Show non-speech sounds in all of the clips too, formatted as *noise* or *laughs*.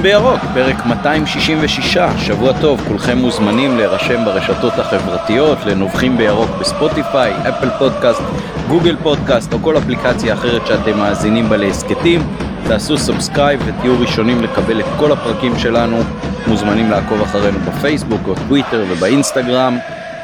נובחים בירוק, פרק 266, שבוע טוב, כולכם מוזמנים להירשם ברשתות החברתיות, לנובחים בירוק בספוטיפיי, אפל פודקאסט, גוגל פודקאסט או כל אפליקציה אחרת שאתם מאזינים בה להסכתים. תעשו subscribe ותהיו ראשונים לקבל את כל הפרקים שלנו, מוזמנים לעקוב אחרינו בפייסבוק או טוויטר ובאינסטגרם.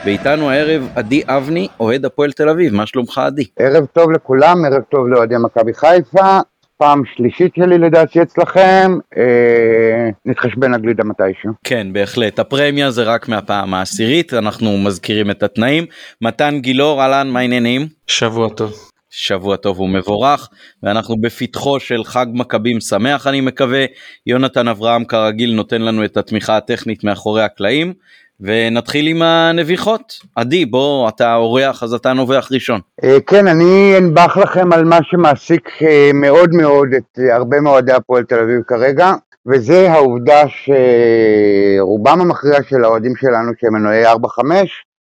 ואיתנו הערב עדי אבני, אוהד הפועל תל אביב, מה שלומך עדי? ערב טוב לכולם, ערב טוב לאוהדי מכבי חיפה, פעם שלישית שלי לדעתי אצלכם, אה, נתחשבן הגלידה מתישהו. כן, בהחלט. הפרמיה זה רק מהפעם העשירית, אנחנו מזכירים את התנאים. מתן גילאור, אהלן, מה העניינים? שבוע טוב. שבוע טוב ומבורך, ואנחנו בפתחו של חג מכבים שמח אני מקווה. יונתן אברהם כרגיל נותן לנו את התמיכה הטכנית מאחורי הקלעים. ונתחיל עם הנביחות. עדי, בוא, אתה אורח אז אתה נובח ראשון. אה, כן, אני אנבח לכם על מה שמעסיק אה, מאוד מאוד את הרבה מאוהדי הפועל תל אביב כרגע, וזה העובדה שרובם המכריע של האוהדים שלנו שהם מנועי 4-5,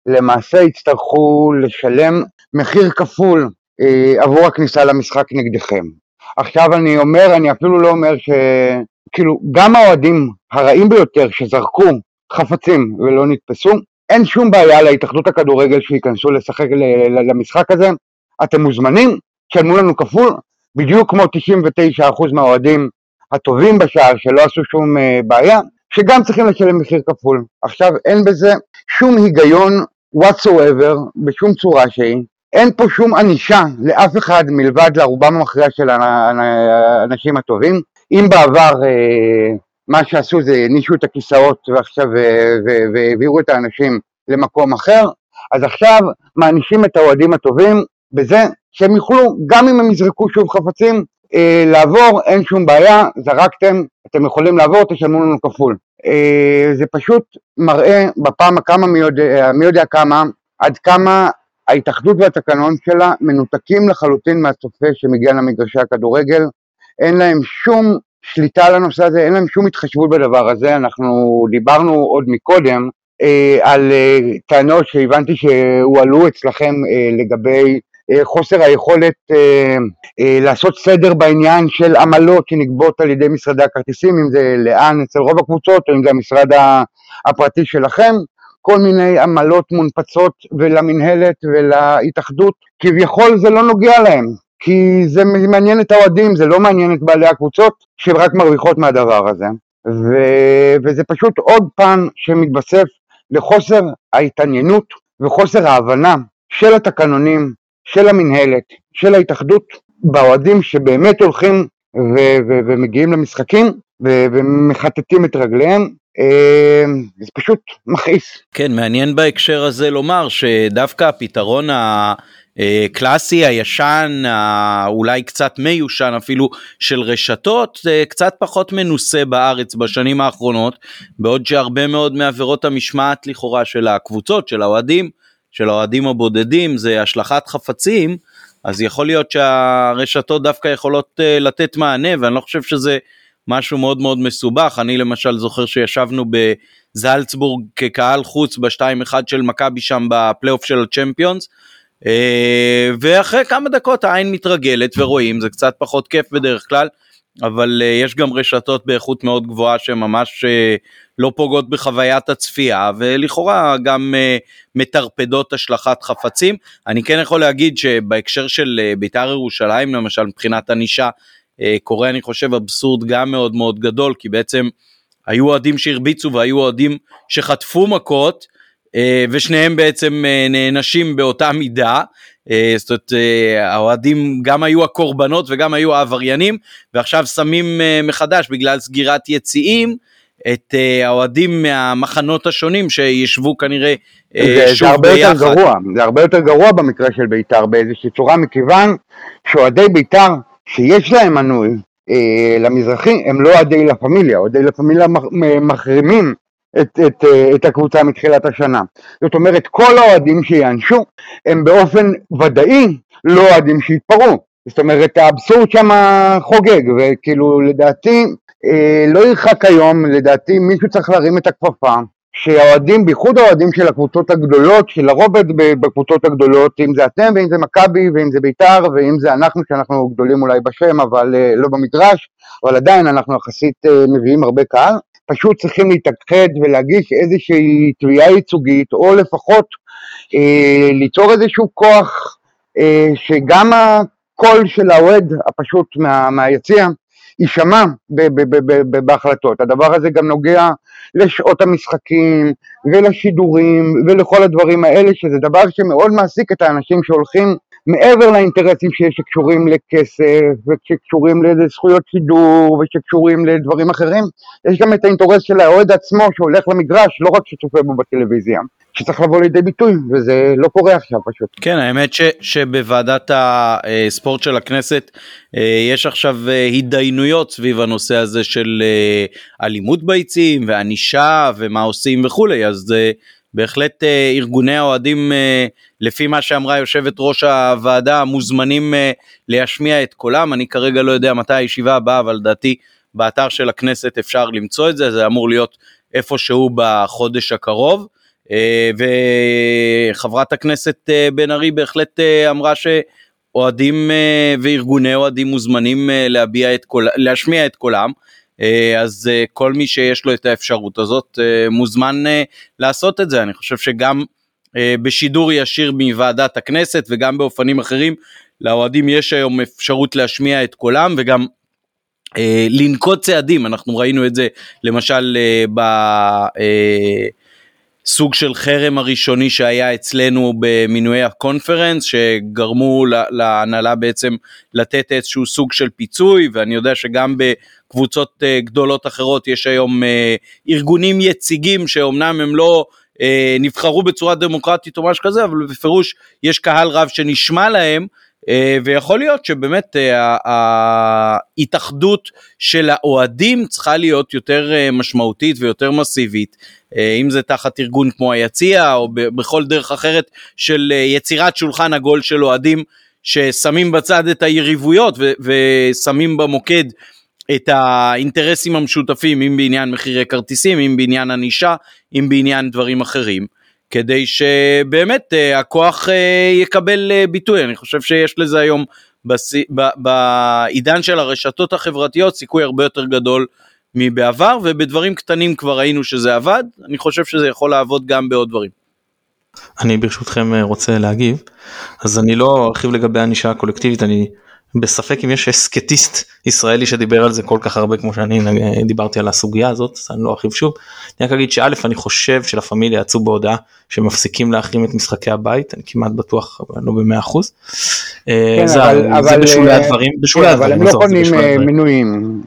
למעשה יצטרכו לשלם מחיר כפול אה, עבור הכניסה למשחק נגדכם. עכשיו אני אומר, אני אפילו לא אומר ש... כאילו, גם האוהדים הרעים ביותר שזרקו חפצים ולא נתפסו. אין שום בעיה להתאחדות הכדורגל שייכנסו לשחק למשחק הזה. אתם מוזמנים, תשלמו לנו כפול, בדיוק כמו 99% מהאוהדים הטובים בשער שלא עשו שום אה, בעיה, שגם צריכים לשלם מחיר כפול. עכשיו, אין בזה שום היגיון whatsoever, בשום צורה שהיא. אין פה שום ענישה לאף אחד מלבד לרובם המכריע של האנשים הטובים. אם בעבר אה, מה שעשו זה הענישו את הכיסאות ועכשיו והעבירו את האנשים למקום אחר, אז עכשיו מענישים את האוהדים הטובים בזה שהם יוכלו, גם אם הם יזרקו שוב חפצים, אה, לעבור, אין שום בעיה, זרקתם, אתם יכולים לעבור, תשלמו לנו כפול. אה, זה פשוט מראה בפעם הכמה, מי יודע, מי יודע כמה, עד כמה ההתאחדות והתקנון שלה מנותקים לחלוטין מהצופה שמגיע למגרשי הכדורגל, אין להם שום שליטה על הנושא הזה, אין להם שום התחשבות בדבר הזה, אנחנו דיברנו עוד מקודם אה, על אה, טענות שהבנתי שהועלו אצלכם אה, לגבי אה, חוסר היכולת אה, אה, לעשות סדר בעניין של עמלות שנגבות על ידי משרדי הכרטיסים, אם זה לאן אצל רוב הקבוצות או אם זה המשרד הפרטי שלכם, כל מיני עמלות מונפצות ולמינהלת ולהתאחדות, כביכול זה לא נוגע להם, כי זה מעניין את האוהדים, זה לא מעניין את בעלי הקבוצות שהן רק מרוויחות מהדבר הזה. ו... וזה פשוט עוד פן שמתווסף לחוסר ההתעניינות וחוסר ההבנה של התקנונים, של המינהלת, של ההתאחדות, באוהדים שבאמת הולכים ו... ו... ומגיעים למשחקים ו... ומחטטים את רגליהם. אה, זה פשוט מכעיס. כן, מעניין בהקשר הזה לומר שדווקא הפתרון ה... אה, קלאסי הישן אולי קצת מיושן אפילו של רשתות קצת פחות מנוסה בארץ בשנים האחרונות בעוד שהרבה מאוד מעבירות המשמעת לכאורה של הקבוצות של האוהדים של האוהדים הבודדים זה השלכת חפצים אז יכול להיות שהרשתות דווקא יכולות אה, לתת מענה ואני לא חושב שזה משהו מאוד מאוד מסובך. אני למשל זוכר שישבנו בזלצבורג כקהל חוץ בשתיים אחד של מכבי שם בפלייאוף של הצ'מפיונס אה, ואחרי כמה דקות העין מתרגלת ורואים זה קצת פחות כיף בדרך כלל אבל אה, יש גם רשתות באיכות מאוד גבוהה שממש אה, לא פוגעות בחוויית הצפייה ולכאורה גם מטרפדות השלכת חפצים. אני כן יכול להגיד שבהקשר של בית"ר ירושלים למשל מבחינת ענישה קורה אני חושב אבסורד גם מאוד מאוד גדול כי בעצם היו אוהדים שהרביצו והיו אוהדים שחטפו מכות אה, ושניהם בעצם אה, נענשים באותה מידה. אה, זאת אומרת, האוהדים גם היו הקורבנות וגם היו העבריינים, ועכשיו שמים מחדש בגלל סגירת יציאים. את האוהדים מהמחנות השונים שישבו כנראה זה, שוב זה הרבה ביחד. יותר גרוע, זה הרבה יותר גרוע במקרה של בית"ר באיזושהי צורה, מכיוון שאוהדי בית"ר שיש להם מנוי אה, למזרחי הם לא אוהדי לה פמיליה, אוהדי לה פמיליה מחרימים את, את, אה, את הקבוצה מתחילת השנה. זאת אומרת, כל האוהדים שיענשו הם באופן ודאי לא אוהדים שיתפרעו. זאת אומרת, האבסורד שם חוגג, וכאילו לדעתי, אה, לא ירחק היום, לדעתי מישהו צריך להרים את הכפפה, שהאוהדים, בייחוד האוהדים של הקבוצות הגדולות, שלרוב בקבוצות הגדולות, אם זה אתם ואם זה מכבי ואם זה בית"ר ואם זה אנחנו, שאנחנו גדולים אולי בשם, אבל uh, לא במגרש, אבל עדיין אנחנו יחסית uh, מביאים הרבה קהל, פשוט צריכים להתאחד ולהגיש איזושהי תביעה ייצוגית, או לפחות uh, ליצור איזשהו כוח uh, שגם הקול של האוהד הפשוט מה, מהיציע, יישמע בהחלטות. הדבר הזה גם נוגע לשעות המשחקים ולשידורים ולכל הדברים האלה, שזה דבר שמאוד מעסיק את האנשים שהולכים מעבר לאינטרסים שקשורים לכסף ושקשורים לזכויות שידור ושקשורים לדברים אחרים, יש גם את האינטרס של האוהד עצמו שהולך למגרש, לא רק שצופה בו בטלוויזיה. שצריך לבוא לידי ביטוי וזה לא קורה עכשיו פשוט. כן האמת ש, שבוועדת הספורט של הכנסת אה, יש עכשיו אה, התדיינויות סביב הנושא הזה של אה, אלימות ביציעים וענישה ומה עושים וכולי אז בהחלט ארגוני האוהדים לפי מה שאמרה יושבת ראש הוועדה מוזמנים להשמיע את קולם אני כרגע לא יודע מתי הישיבה הבאה אבל לדעתי באתר של הכנסת אפשר למצוא את זה זה אמור להיות איפשהו בחודש הקרוב. אה, וחברת הכנסת אה, בן ארי בהחלט אה, אמרה שאוהדים וארגוני אוהדים מוזמנים להביע את קול, להשמיע את קולם. אז כל מי שיש לו את האפשרות הזאת מוזמן לעשות את זה. אני חושב שגם בשידור ישיר מוועדת הכנסת וגם באופנים אחרים לאוהדים יש היום אפשרות להשמיע את קולם וגם לנקוט צעדים, אנחנו ראינו את זה למשל ב... סוג של חרם הראשוני שהיה אצלנו במינויי הקונפרנס שגרמו להנהלה בעצם לתת איזשהו סוג של פיצוי ואני יודע שגם בקבוצות אה, גדולות אחרות יש היום אה, ארגונים יציגים שאומנם הם לא אה, נבחרו בצורה דמוקרטית או משהו כזה אבל בפירוש יש קהל רב שנשמע להם ויכול להיות שבאמת אה, ההתאחדות של האוהדים צריכה להיות יותר אה, משמעותית ויותר מסיבית, אם זה תחת ארגון כמו היציע או בכל דרך אחרת של יצירת שולחן עגול של אוהדים ששמים בצד את היריבויות ושמים במוקד את האינטרסים המשותפים, אם בעניין מחירי כרטיסים, אם בעניין ענישה, אם בעניין דברים אחרים. כדי שבאמת uh, הכוח uh, יקבל uh, ביטוי. אני חושב שיש לזה היום. בעידן של הרשתות החברתיות סיכוי הרבה יותר גדול מבעבר, ובדברים קטנים כבר ראינו שזה עבד, אני חושב שזה יכול לעבוד גם בעוד דברים. אני ברשותכם רוצה להגיב, אז אני לא ארחיב לגבי הענישה הקולקטיבית, אני בספק אם יש אסקטיסט ישראלי שדיבר על זה כל כך הרבה כמו שאני דיברתי על הסוגיה הזאת אז אני לא ארחיב שוב. אני רק אגיד שא' אני חושב שלפמיליה פמיליה יצאו בהודעה שמפסיקים להחרים את משחקי הבית אני כמעט בטוח אבל לא במאה אחוז. אה, כן, זה, אבל, זה בשולי אה, הדברים בשולי כן, הדברים. אבל הם לא קונים אה, מנויים.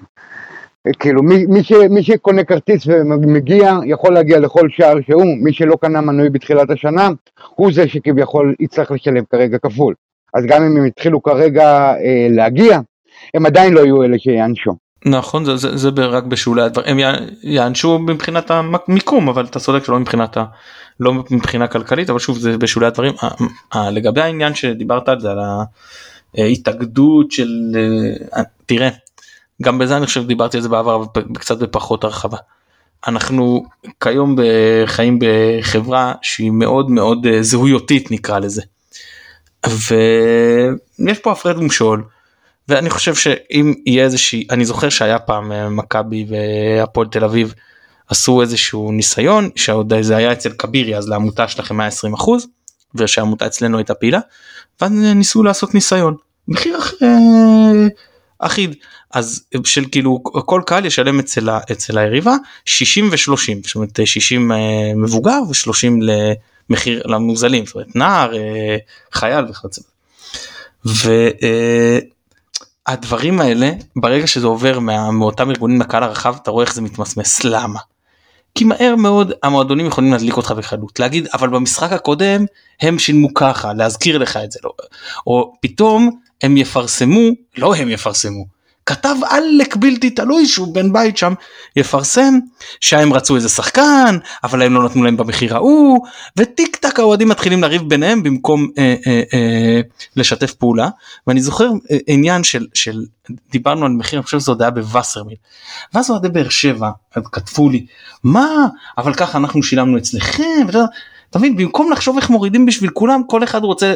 כאילו מי, מי, ש, מי שקונה כרטיס ומגיע יכול להגיע לכל שער שהוא מי שלא קנה מנוי בתחילת השנה הוא זה שכביכול יצטרך לשלם כרגע כפול. אז גם אם הם התחילו כרגע אה, להגיע, הם עדיין לא יהיו אלה שיענשו. נכון זה, זה, זה רק בשולי הדברים הם יענשו מבחינת המיקום אבל אתה צודק שלא מבחינת ה... לא מבחינה כלכלית אבל שוב זה בשולי הדברים לגבי העניין שדיברת על זה על ההתאגדות של אה, תראה גם בזה אני חושב דיברתי על זה בעבר אבל קצת בפחות הרחבה. אנחנו כיום חיים בחברה שהיא מאוד מאוד אה, זהויותית נקרא לזה. ויש פה הפרד ומשול ואני חושב שאם יהיה איזושהי אני זוכר שהיה פעם אה, מכבי והפועל תל אביב עשו איזשהו ניסיון שעוד זה היה אצל כבירי אז לעמותה שלכם 120 אחוז ושהעמותה אצלנו הייתה פעילה ואז ניסו לעשות ניסיון. מחיר אה, אחיד. אז של כאילו כל קהל ישלם אצל, אצל היריבה 60 ו-30 זאת אומרת 60 אה, מבוגר ו-30 מחיר למוזלים, זאת אומרת נער, אה, חייל וכיוצא. והדברים האלה ברגע שזה עובר מה, מאותם ארגונים לקהל הרחב אתה רואה איך זה מתמסמס למה. כי מהר מאוד המועדונים יכולים להדליק אותך בקלות להגיד אבל במשחק הקודם הם שילמו ככה להזכיר לך את זה לא או פתאום הם יפרסמו לא הם יפרסמו כתב עלק בלתי תלוי שהוא בן בית שם יפרסם שהם רצו איזה שחקן אבל הם לא נתנו להם במחיר ההוא וטיק טק האוהדים מתחילים לריב ביניהם במקום אה, אה, אה, לשתף פעולה ואני זוכר אה, עניין של של דיברנו על מחיר אני חושב שזה עוד היה בווסרמיל ואז אוהדי באר שבע כתבו לי מה אבל ככה אנחנו שילמנו אצלכם. ואתה, אתה מבין? במקום לחשוב איך מורידים בשביל כולם כל אחד רוצה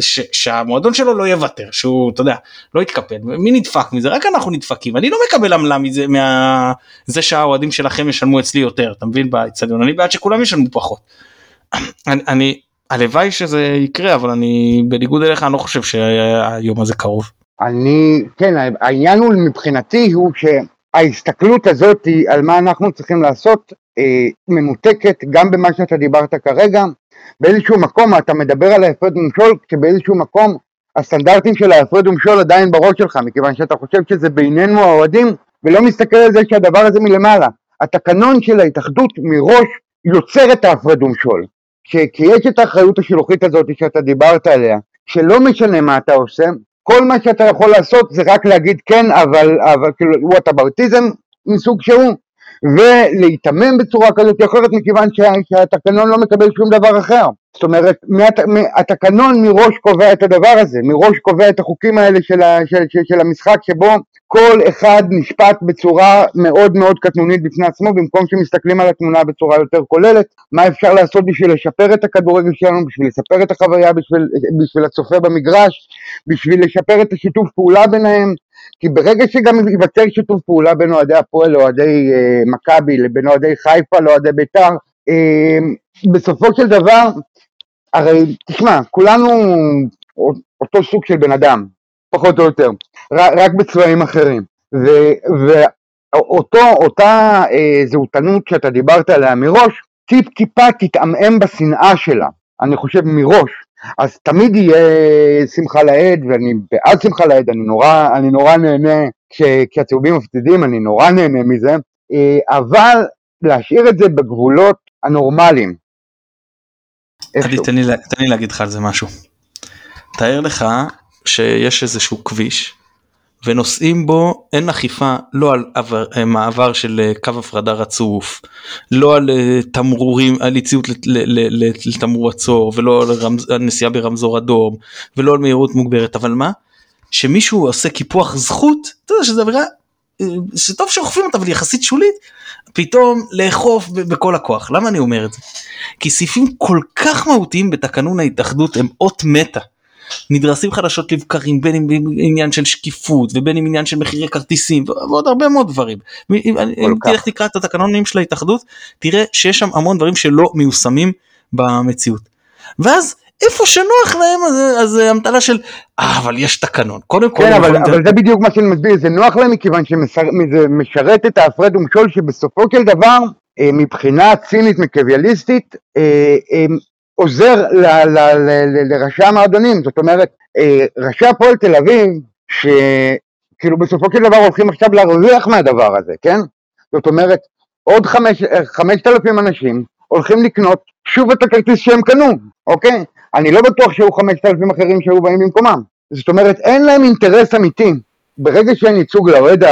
ש- שהמועדון שלו לא יוותר שהוא אתה יודע לא יתקפל. מי נדפק מזה? רק אנחנו נדפקים. אני לא מקבל עמלה מזה מה זה שהאוהדים שלכם ישלמו אצלי יותר אתה מבין? באצטדיון. אני בעד שכולם ישלמו פחות. אני, אני הלוואי שזה יקרה אבל אני בניגוד אליך אני לא חושב שהיום הזה קרוב. אני, כן, העניין הוא מבחינתי הוא שההסתכלות הזאת על מה אנחנו צריכים לעשות אה, מנותקת גם במה שאתה דיברת כרגע. באיזשהו מקום אתה מדבר על ההפרד ומשול, כשבאיזשהו מקום הסטנדרטים של ההפרד ומשול עדיין בראש שלך, מכיוון שאתה חושב שזה בינינו האוהדים, ולא מסתכל על זה שהדבר הזה מלמעלה. התקנון של ההתאחדות מראש יוצר את ההפרד ומשול. כי יש את האחריות השילוחית הזאת שאתה דיברת עליה, שלא משנה מה אתה עושה, כל מה שאתה יכול לעשות זה רק להגיד כן, אבל, אבל כאילו, וואטאברטיזם מסוג שהוא, ולהיתמם בצורה כזאת או אחרת מכיוון שה, שהתקנון לא מקבל שום דבר אחר. זאת אומרת, מהת, התקנון מראש קובע את הדבר הזה, מראש קובע את החוקים האלה של, ה, של, של, של המשחק שבו כל אחד נשפט בצורה מאוד מאוד קטנונית בפני עצמו במקום שמסתכלים על התמונה בצורה יותר כוללת, מה אפשר לעשות בשביל לשפר את הכדורגל שלנו, בשביל לשפר את החוויה, בשביל, בשביל הצופה במגרש, בשביל לשפר את השיתוף פעולה ביניהם, כי ברגע שגם ייווצר שיתוף פעולה בין אוהדי הפועל לאוהדי אה, מכבי, לבין אוהדי חיפה לאוהדי בית"ר, אה, בסופו של דבר, הרי תשמע, כולנו אותו סוג של בן אדם, פחות או יותר, רק בצבעים אחרים. ואותו, אותה אה, זהותנות שאתה דיברת עליה מראש, טיפ טיפה תתעמעם בשנאה שלה, אני חושב מראש. אז תמיד יהיה שמחה לאיד, ואני בעד שמחה לאיד, אני נורא, אני נורא נהנה כשהצהובים מפסידים, אני נורא נהנה מזה, אה, אבל להשאיר את זה בגבולות הנורמליים. תן לי להגיד לך על זה משהו. תאר לך שיש איזשהו כביש ונוסעים בו אין אכיפה לא על עבר, אה, מעבר של אה, קו הפרדה רצוף, לא על אה, תמרורים, על אי-ציות לתמרור עצור ולא על, רמז, על נסיעה ברמזור אדום ולא על מהירות מוגברת, אבל מה? שמישהו עושה קיפוח זכות, אתה יודע שזה עבירה שטוב שאוכפים אותה אבל יחסית שולית, פתאום לאכוף בכל הכוח. למה אני אומר את זה? כי סעיפים כל כך מהותיים בתקנון ההתאחדות הם אות מתה. נדרסים חדשות לבקרים בין אם עניין של שקיפות ובין אם עניין של מחירי כרטיסים ועוד הרבה מאוד דברים. אם תלך תקרא את התקנונים של ההתאחדות תראה שיש שם המון דברים שלא מיושמים במציאות. ואז איפה שנוח להם אז, אז אמתלה של אה, אבל יש תקנון קודם כל כן, אבל, אבל זה בדיוק מה שאני מסביר זה נוח להם מכיוון שזה משרת את ההפרד ומשול שבסופו של דבר אה, מבחינה צינית מקוויאליסטית אה, עוזר לראשי המועדונים, זאת אומרת, אה, ראשי הפועל תל אביב, שכאילו בסופו של דבר הולכים עכשיו להרוויח מהדבר הזה, כן? זאת אומרת, עוד חמשת אלפים אנשים הולכים לקנות שוב את הכרטיס שהם קנו, אוקיי? אני לא בטוח שהיו חמשת אלפים אחרים שהיו באים במקומם. זאת אומרת, אין להם אינטרס אמיתי. ברגע שאין ייצוג לאוהד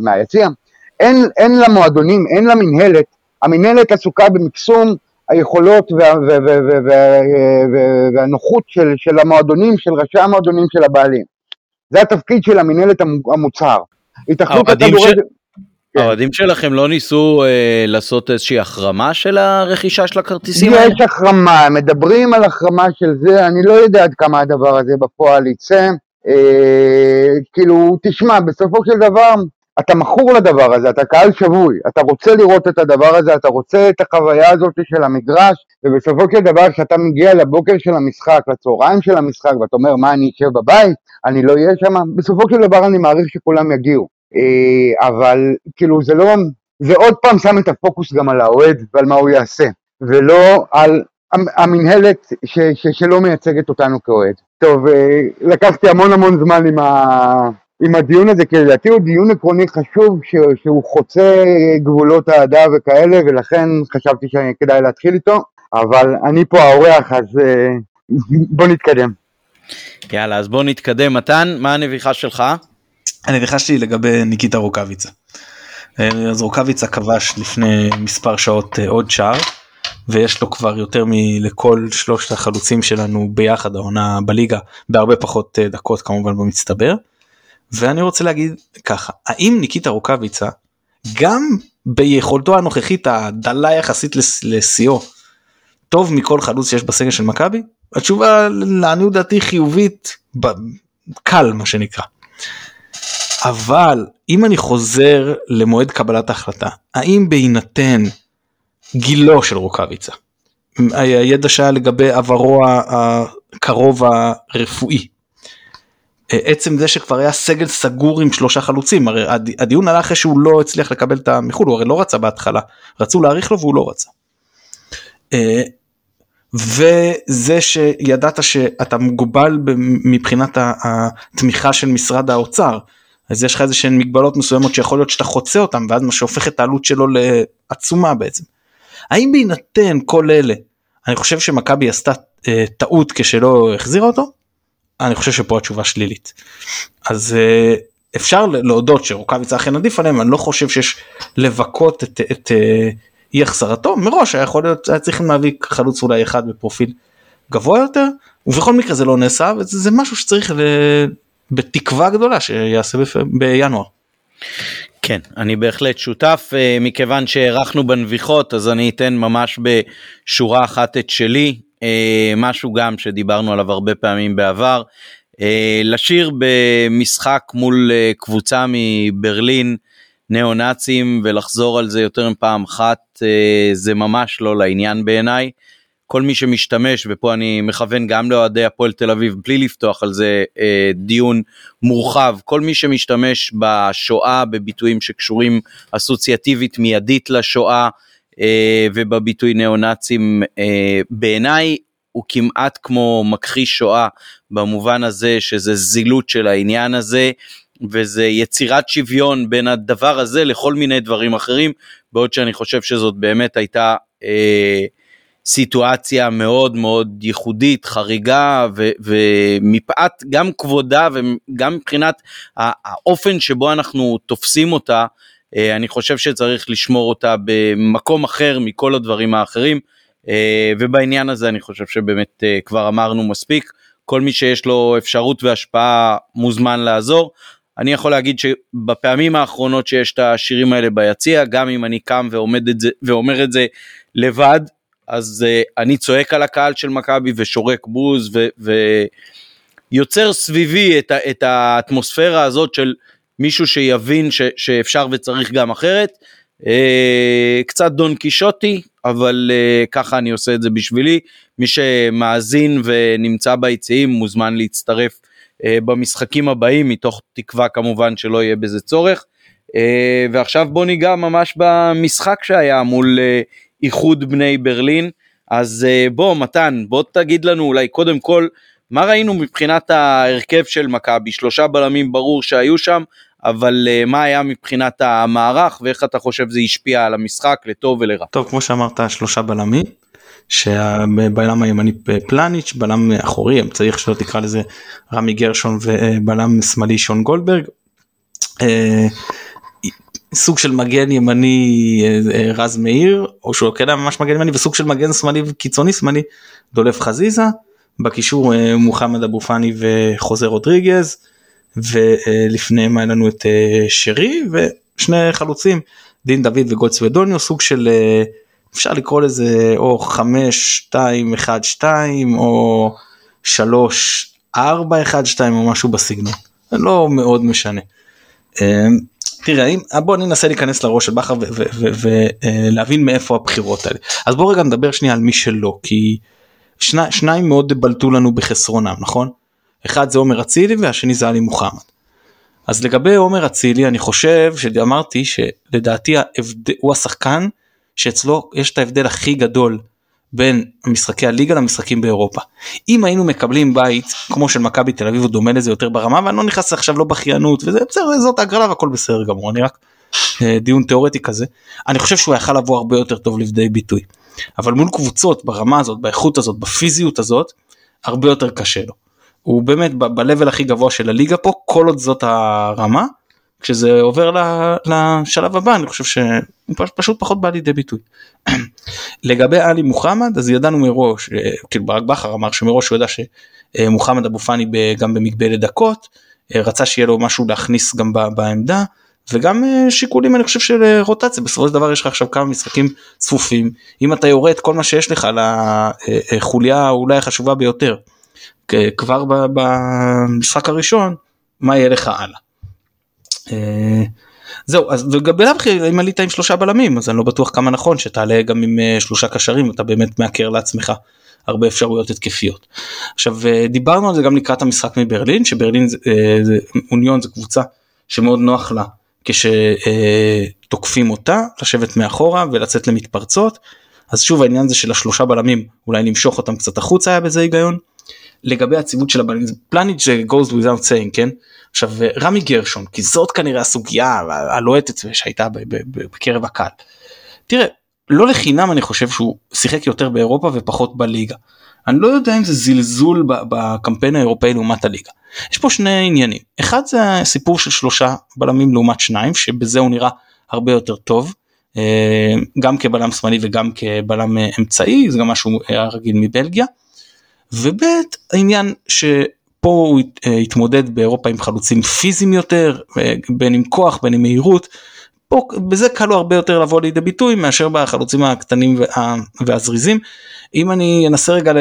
מהיציע, אין, אין למועדונים, אין למינהלת, המינהלת עסוקה במקסום היכולות וה, וה, וה, וה, וה, והנוחות של, של המועדונים, של ראשי המועדונים של הבעלים. זה התפקיד של המנהלת המוצהר. התאחדות הכדורגל... כן. האוהדים שלכם לא ניסו אה, לעשות איזושהי החרמה של הרכישה של הכרטיסים האלה? יש החרמה, מדברים על החרמה של זה, אני לא יודע עד כמה הדבר הזה בפועל יצא. אה, כאילו, תשמע, בסופו של דבר, אתה מכור לדבר הזה, אתה קהל שבוי, אתה רוצה לראות את הדבר הזה, אתה רוצה את החוויה הזאת של המגרש, ובסופו של דבר כשאתה מגיע לבוקר של המשחק, לצהריים של המשחק, ואתה אומר מה אני אשב בבית, אני לא אהיה שם, בסופו של דבר אני מעריך שכולם יגיעו. אה, אבל כאילו זה לא, זה עוד פעם שם את הפוקוס גם על האוהד ועל מה הוא יעשה, ולא על המינהלת ש, ש, שלא מייצגת אותנו כאוהד. טוב, אה, לקחתי המון המון זמן עם ה... עם הדיון הזה, כי לדעתי הוא דיון עקרוני חשוב ש, שהוא חוצה גבולות אהדה וכאלה, ולכן חשבתי שכדאי להתחיל איתו, אבל אני פה האורח, אז אה, *laughs* בוא נתקדם. יאללה, אז בוא נתקדם. מתן, מה הנביכה שלך? אני ניחשתי לגבי ניקיטה רוקאביצה. אז רוקאביצה כבש לפני מספר שעות עוד שער ויש לו כבר יותר מלכל שלושת החלוצים שלנו ביחד העונה בליגה בהרבה פחות דקות כמובן במצטבר. ואני רוצה להגיד ככה האם ניקיטה רוקאביצה גם ביכולתו הנוכחית הדלה יחסית לשיאו טוב מכל חלוץ שיש בסגל של מכבי? התשובה לעניות דעתי חיובית קל מה שנקרא. אבל אם אני חוזר למועד קבלת ההחלטה האם בהינתן גילו של רוקאביצה הידע שהיה לגבי עברו הקרוב הרפואי עצם זה שכבר היה סגל סגור עם שלושה חלוצים הרי הדיון עלה אחרי שהוא לא הצליח לקבל את המחול הוא הרי לא רצה בהתחלה רצו להאריך לו והוא לא רצה. וזה שידעת שאתה מוגבל מבחינת התמיכה של משרד האוצר אז יש לך איזה שהן מגבלות מסוימות שיכול להיות שאתה חוצה אותם ואז מה שהופך את העלות שלו לעצומה בעצם. האם בהינתן כל אלה אני חושב שמכבי עשתה אה, טעות כשלא החזירה אותו? אני חושב שפה התשובה שלילית. אז אה, אפשר להודות שרוקאביצה אכן עדיף עליהם אני לא חושב שיש לבכות את, את, את אה, אי החזרתו מראש היה יכול להיות היה צריכים להביא חלוץ אולי אחד בפרופיל גבוה יותר ובכל מקרה זה לא נעשה וזה משהו שצריך ל... בתקווה גדולה שיעשה בפ... בינואר. כן אני בהחלט שותף אה, מכיוון שהארכנו בנביחות אז אני אתן ממש בשורה אחת את שלי משהו גם שדיברנו עליו הרבה פעמים בעבר אה, לשיר במשחק מול קבוצה מברלין ניאו נאצים ולחזור על זה יותר מפעם אחת זה ממש לא לעניין בעיניי. כל מי שמשתמש ופה אני מכוון גם לאוהדי הפועל תל אביב בלי לפתוח על זה אה, דיון מורחב כל מי שמשתמש בשואה בביטויים שקשורים אסוציאטיבית מיידית לשואה אה, ובביטוי ניאו נאצים אה, בעיניי הוא כמעט כמו מכחיש שואה במובן הזה שזה זילות של העניין הזה וזה יצירת שוויון בין הדבר הזה לכל מיני דברים אחרים בעוד שאני חושב שזאת באמת הייתה אה, סיטואציה מאוד מאוד ייחודית, חריגה, ו, ומפאת גם כבודה וגם מבחינת האופן שבו אנחנו תופסים אותה, אה, אני חושב שצריך לשמור אותה במקום אחר מכל הדברים האחרים, אה, ובעניין הזה אני חושב שבאמת אה, כבר אמרנו מספיק, כל מי שיש לו אפשרות והשפעה מוזמן לעזור. אני יכול להגיד שבפעמים האחרונות שיש את השירים האלה ביציע, גם אם אני קם ועומד את זה, ואומר את זה לבד, אז uh, אני צועק על הקהל של מכבי ושורק בוז ו, ויוצר סביבי את, את האטמוספירה הזאת של מישהו שיבין ש, שאפשר וצריך גם אחרת. Uh, קצת דון קישוטי אבל uh, ככה אני עושה את זה בשבילי מי שמאזין ונמצא ביציעים מוזמן להצטרף uh, במשחקים הבאים מתוך תקווה כמובן שלא יהיה בזה צורך. Uh, ועכשיו בוא ניגע ממש במשחק שהיה מול איחוד בני ברלין. אז אה, בוא מתן, בוא תגיד לנו אולי קודם כל מה ראינו מבחינת ההרכב של מכבי, שלושה בלמים ברור שהיו שם, אבל uh, מה היה מבחינת המערך ואיך אתה חושב זה השפיע על המשחק לטוב ולרע. טוב כמו שאמרת שלושה בלמים שבלם הימני פלניץ' בלם אחורי אמצעי איך שלא תקרא לזה רמי גרשון ובלם שמאלי שון גולדברג. אה, סוג של מגן ימני אה, אה, רז מאיר או שהוא כן ממש מגן ימני וסוג של מגן שמאלי וקיצוני שמאלי דולף חזיזה בקישור אה, מוחמד אבו פאני וחוזה רודריגז ולפניהם היה לנו את שרי ושני חלוצים דין דוד וגולד סוודוניו סוג של אפשר לקרוא לזה או 5 2 1 2 או 3 4 1 2 או משהו בסגנון. לא מאוד משנה. תראה אם אה, בוא ננסה להיכנס לראש של בכר ולהבין מאיפה הבחירות האלה. אז בוא רגע נדבר שנייה על מי שלא כי שני, שניים מאוד בלטו לנו בחסרונם נכון אחד זה עומר אצילי והשני זה עלי מוחמד. אז לגבי עומר אצילי אני חושב שאמרתי שלדעתי ההבד... הוא השחקן שאצלו יש את ההבדל הכי גדול בין משחקי הליגה למשחקים באירופה. אם היינו מקבלים בית כמו של מכבי תל אביב או דומה לזה יותר ברמה ואני לא נכנס עכשיו לא בכיינות וזה בסדר זאת הגרלה והכל בסדר גמור אני רק אה, דיון תיאורטי כזה אני חושב שהוא יכל לבוא הרבה יותר טוב לידי ביטוי. אבל מול קבוצות ברמה הזאת באיכות הזאת בפיזיות הזאת הרבה יותר קשה לו. הוא באמת ב-level הכי גבוה של הליגה פה כל עוד זאת הרמה. כשזה עובר לשלב הבא אני חושב שהוא פשוט פחות בא לידי ביטוי. *clears throat* לגבי עלי מוחמד אז ידענו מראש אה, כאילו ברק בכר אמר שמראש הוא ידע שמוחמד אבו פאני גם במגבלת דקות אה, רצה שיהיה לו משהו להכניס גם בעמדה וגם אה, שיקולים אני חושב של רוטציה בסופו של דבר יש לך עכשיו כמה משחקים צפופים אם אתה יורד כל מה שיש לך לחוליה אולי החשובה ביותר כבר במשחק הראשון מה יהיה לך הלאה. אה, זהו אז בלאו הכי אם עלית עם שלושה בלמים אז אני לא בטוח כמה נכון שתעלה גם עם אה, שלושה קשרים אתה באמת מעקר לעצמך הרבה אפשרויות התקפיות. עכשיו אה, דיברנו על זה גם לקראת המשחק מברלין שברלין זה, זה אוניון זה קבוצה שמאוד נוח לה כשתוקפים אותה לשבת מאחורה ולצאת למתפרצות אז שוב העניין זה של השלושה בלמים אולי למשוך אותם קצת החוצה היה בזה היגיון. לגבי הציבות של הבלמים פלניץ' זה goes without saying כן עכשיו רמי גרשון כי זאת כנראה הסוגיה הלוהטת שהייתה בקרב הקהל. תראה לא לחינם אני חושב שהוא שיחק יותר באירופה ופחות בליגה. אני לא יודע אם זה זלזול בקמפיין האירופאי לעומת הליגה. יש פה שני עניינים אחד זה הסיפור של שלושה בלמים לעומת שניים שבזה הוא נראה הרבה יותר טוב אה, גם כבלם שמאלי וגם כבלם אה, אמצעי זה גם משהו אה, רגיל מבלגיה. וב' העניין ש... פה הוא אה, התמודד באירופה עם חלוצים פיזיים יותר, אה, בין עם כוח בין עם מהירות. פה בזה קל הרבה יותר לבוא לידי ביטוי מאשר בחלוצים הקטנים והזריזים. אם אני אנסה רגע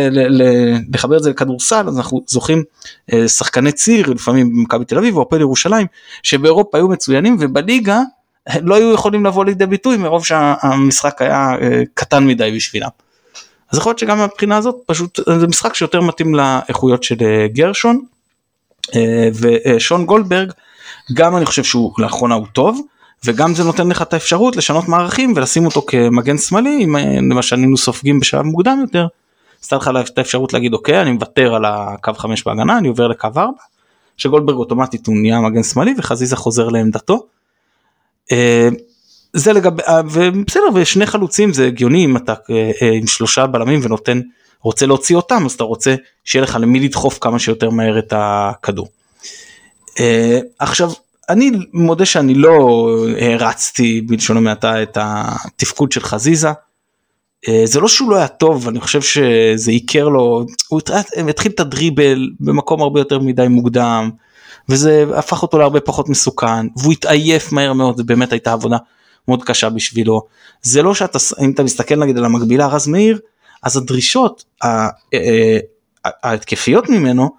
לחבר את זה לכדורסל אז אנחנו זוכים אה, שחקני ציר לפעמים במכבי תל אביב או הפועל ירושלים שבאירופה היו מצוינים ובליגה לא היו יכולים לבוא לידי ביטוי מרוב שהמשחק היה קטן מדי בשבילם. אז יכול להיות שגם מהבחינה הזאת פשוט זה משחק שיותר מתאים לאיכויות של אה, גרשון אה, ושון גולדברג גם אני חושב שהוא לאחרונה הוא טוב וגם זה נותן לך את האפשרות לשנות מערכים ולשים אותו כמגן שמאלי אם אה, למשל היינו סופגים בשלב מוקדם יותר. עשתה לך את האפשרות להגיד אוקיי אני מוותר על הקו 5 בהגנה אני עובר לקו 4 שגולדברג אוטומטית הוא נהיה מגן שמאלי וחזיזה חוזר לעמדתו. זה לגבי אה, ובסדר ושני חלוצים זה הגיוני אם אתה אה, אה, עם שלושה בלמים ונותן רוצה להוציא אותם אז אתה רוצה שיהיה לך למי לדחוף כמה שיותר מהר את הכדור. עכשיו אני מודה שאני לא הרצתי בלשון המעטה את התפקוד של חזיזה. זה לא שהוא לא היה טוב אני חושב שזה עיקר לו הוא התחיל את הדריבל במקום הרבה יותר מדי מוקדם וזה הפך אותו להרבה פחות מסוכן והוא התעייף מהר מאוד זה באמת הייתה עבודה מאוד קשה בשבילו. זה לא שאתה, אם אתה מסתכל נגיד על המקבילה רז מאיר, אז הדרישות אה, אה, ההתקפיות ממנו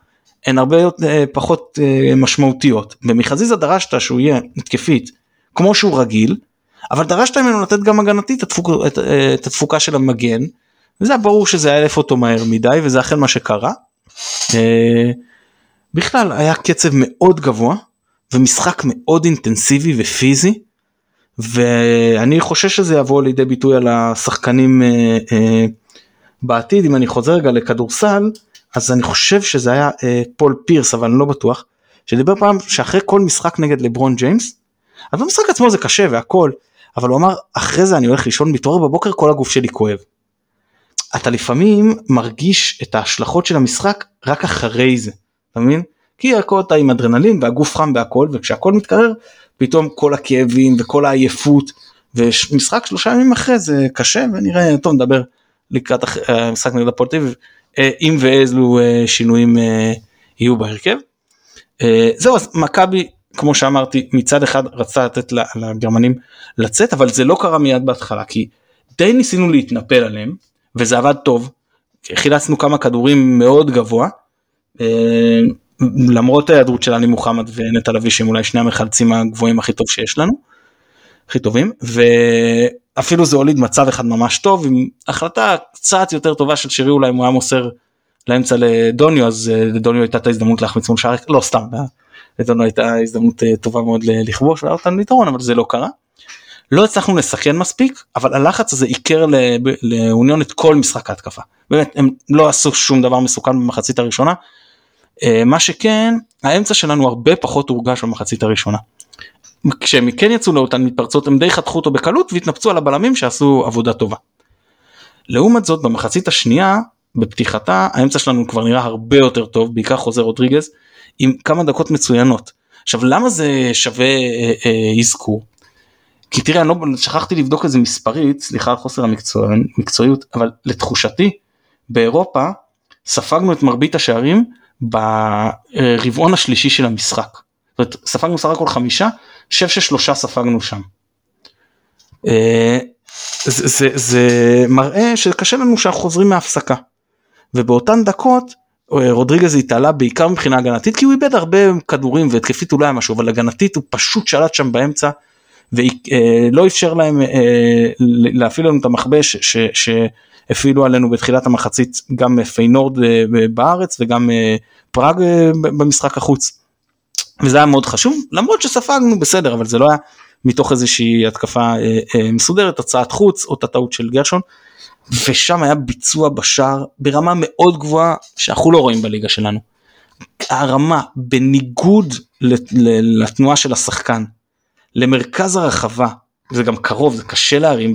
הן הרבה אה, פחות משמעותיות. ומחזיזה דרשת שהוא יהיה התקפית כמו שהוא רגיל, אבל דרשת ממנו לתת גם הגנתית את, את, את התפוקה של המגן, וזה היה ברור שזה היה אלף אותו מהר מדי וזה אכן מה שקרה. בכלל היה קצב מאוד גבוה ומשחק מאוד אינטנסיבי ופיזי ואני חושש שזה יבוא לידי ביטוי על השחקנים אה, אה, בעתיד אם אני חוזר רגע לכדורסל אז אני חושב שזה היה אה, פול פירס אבל אני לא בטוח שדיבר פעם שאחרי כל משחק נגד לברון ג'יימס אז במשחק עצמו זה קשה והכל אבל הוא אמר אחרי זה אני הולך לישון מתעורר בבוקר כל הגוף שלי כואב. אתה לפעמים מרגיש את ההשלכות של המשחק רק אחרי זה אתה מבין? כי הכל אתה עם אדרנלין והגוף חם והכל וכשהכל מתקרר פתאום כל הכאבים וכל העייפות ומשחק שלושה ימים אחרי זה קשה ונראה טוב נדבר לקראת המשחק נגד הפועל תל אה, אם ואיזו אה, שינויים אה, יהיו בהרכב. זהו אז מכבי כמו שאמרתי מצד אחד רצה לתת לגרמנים לצאת אבל זה לא קרה מיד בהתחלה כי די ניסינו להתנפל עליהם וזה עבד טוב. חילצנו כמה כדורים מאוד גבוה למרות ההיעדרות של עלי מוחמד ונטע לביא שהם אולי שני המחלצים הגבוהים הכי טוב שיש לנו, הכי טובים, ואפילו זה הוליד מצב אחד ממש טוב עם החלטה קצת יותר טובה של שירי אולי אם הוא היה מוסר לאמצע לדוניו אז אה, לדוניו הייתה את ההזדמנות להחמיץ מול שער, לא סתם, אה, לדוניו הייתה הזדמנות אה, טובה מאוד לכבוש והיה אותנו ליתרון אבל זה לא קרה. לא הצלחנו לסכן מספיק אבל הלחץ הזה עיקר לאוניון את כל משחק ההתקפה. באמת הם לא עשו שום דבר מסוכן במחצית הראשונה מה שכן האמצע שלנו הרבה פחות הורגש במחצית הראשונה. כשהם כן יצאו לאותן מתפרצות הם די חתכו אותו בקלות והתנפצו על הבלמים שעשו עבודה טובה. לעומת זאת במחצית השנייה בפתיחתה האמצע שלנו כבר נראה הרבה יותר טוב בעיקר חוזר רודריגז עם כמה דקות מצוינות. עכשיו למה זה שווה אה, אה, אזכור? כי תראה אני לא שכחתי לבדוק את זה מספרית סליחה על חוסר המקצועיות אבל לתחושתי באירופה ספגנו את מרבית השערים ברבעון השלישי של המשחק. זאת אומרת, ספגנו סך הכל חמישה, חושב ששלושה ספגנו שם. אה, זה, זה, זה מראה שקשה לנו שאנחנו חוזרים מהפסקה. ובאותן דקות אה, רודריגז התעלה בעיקר מבחינה הגנתית כי הוא איבד הרבה כדורים והתקפית אולי משהו אבל הגנתית הוא פשוט שלט שם באמצע ולא אפשר להם להפעיל לנו את המכבש שהפעילו עלינו בתחילת המחצית גם פיינורד בארץ וגם פראג במשחק החוץ. וזה היה מאוד חשוב למרות שספגנו בסדר אבל זה לא היה מתוך איזושהי התקפה מסודרת הצעת חוץ או את הטעות של גרשון. ושם היה ביצוע בשער ברמה מאוד גבוהה שאנחנו לא רואים בליגה שלנו. הרמה בניגוד לתנועה של השחקן למרכז הרחבה זה גם קרוב זה קשה להרים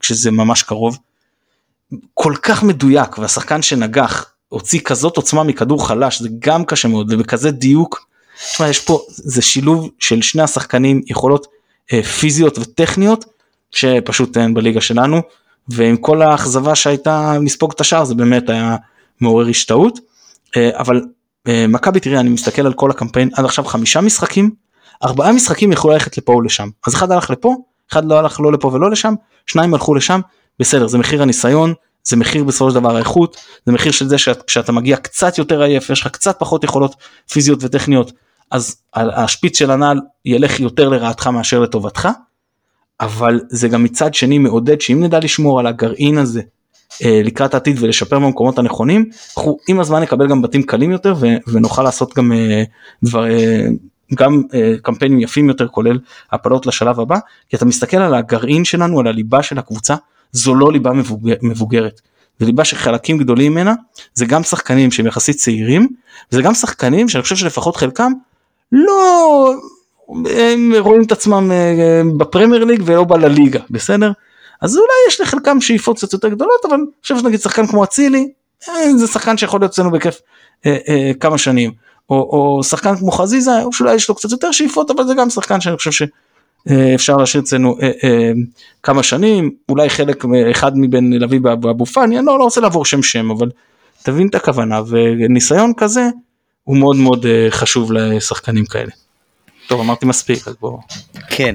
כשזה ממש קרוב. כל כך מדויק והשחקן שנגח הוציא כזאת עוצמה מכדור חלש זה גם קשה מאוד ובכזה דיוק. שמה, יש פה זה שילוב של שני השחקנים יכולות אה, פיזיות וטכניות שפשוט אין בליגה שלנו ועם כל האכזבה שהייתה לספוג את השער זה באמת היה מעורר השתאות אה, אבל אה, מכבי תראה אני מסתכל על כל הקמפיין עד עכשיו חמישה משחקים ארבעה משחקים יכלו ללכת לפה ולשם. אז אחד הלך לפה אחד לא הלך לא לפה ולא לשם שניים הלכו לשם בסדר זה מחיר הניסיון זה מחיר בסופו של דבר האיכות זה מחיר של זה שאת, כשאתה מגיע קצת יותר עייף יש לך קצת פחות יכולות פיזיות וטכניות אז השפיץ של הנעל ילך יותר לרעתך מאשר לטובתך אבל זה גם מצד שני מעודד שאם נדע לשמור על הגרעין הזה אה, לקראת העתיד ולשפר במקומות הנכונים אנחנו עם הזמן נקבל גם בתים קלים יותר ונוכל לעשות גם אה, גם קמפיינים יפים יותר כולל הפלות לשלב הבא כי אתה מסתכל על הגרעין שלנו על הליבה של הקבוצה זו לא ליבה מבוגר, מבוגרת. זה ליבה שחלקים גדולים ממנה זה גם שחקנים שהם יחסית צעירים וזה גם שחקנים שאני חושב שלפחות חלקם לא הם רואים את עצמם אה, בפרמייר ליג ולא בלליגה בסדר אז אולי יש לחלקם שאיפות קצת יותר גדולות אבל אני חושב שנגיד שחקן כמו אצילי אה, זה שחקן שיכול להיות אצלנו בכיף אה, אה, כמה שנים או, או שחקן כמו חזיזה שאולי יש לו קצת יותר שאיפות אבל זה גם שחקן שאני חושב שאפשר להשאיר אצלנו אה, אה, כמה שנים אולי חלק אחד מבין לביא ואבו פאני אני לא, לא רוצה לעבור שם שם אבל תבין את הכוונה וניסיון כזה הוא מאוד מאוד חשוב לשחקנים כאלה. טוב אמרתי מספיק אז בואו. כן.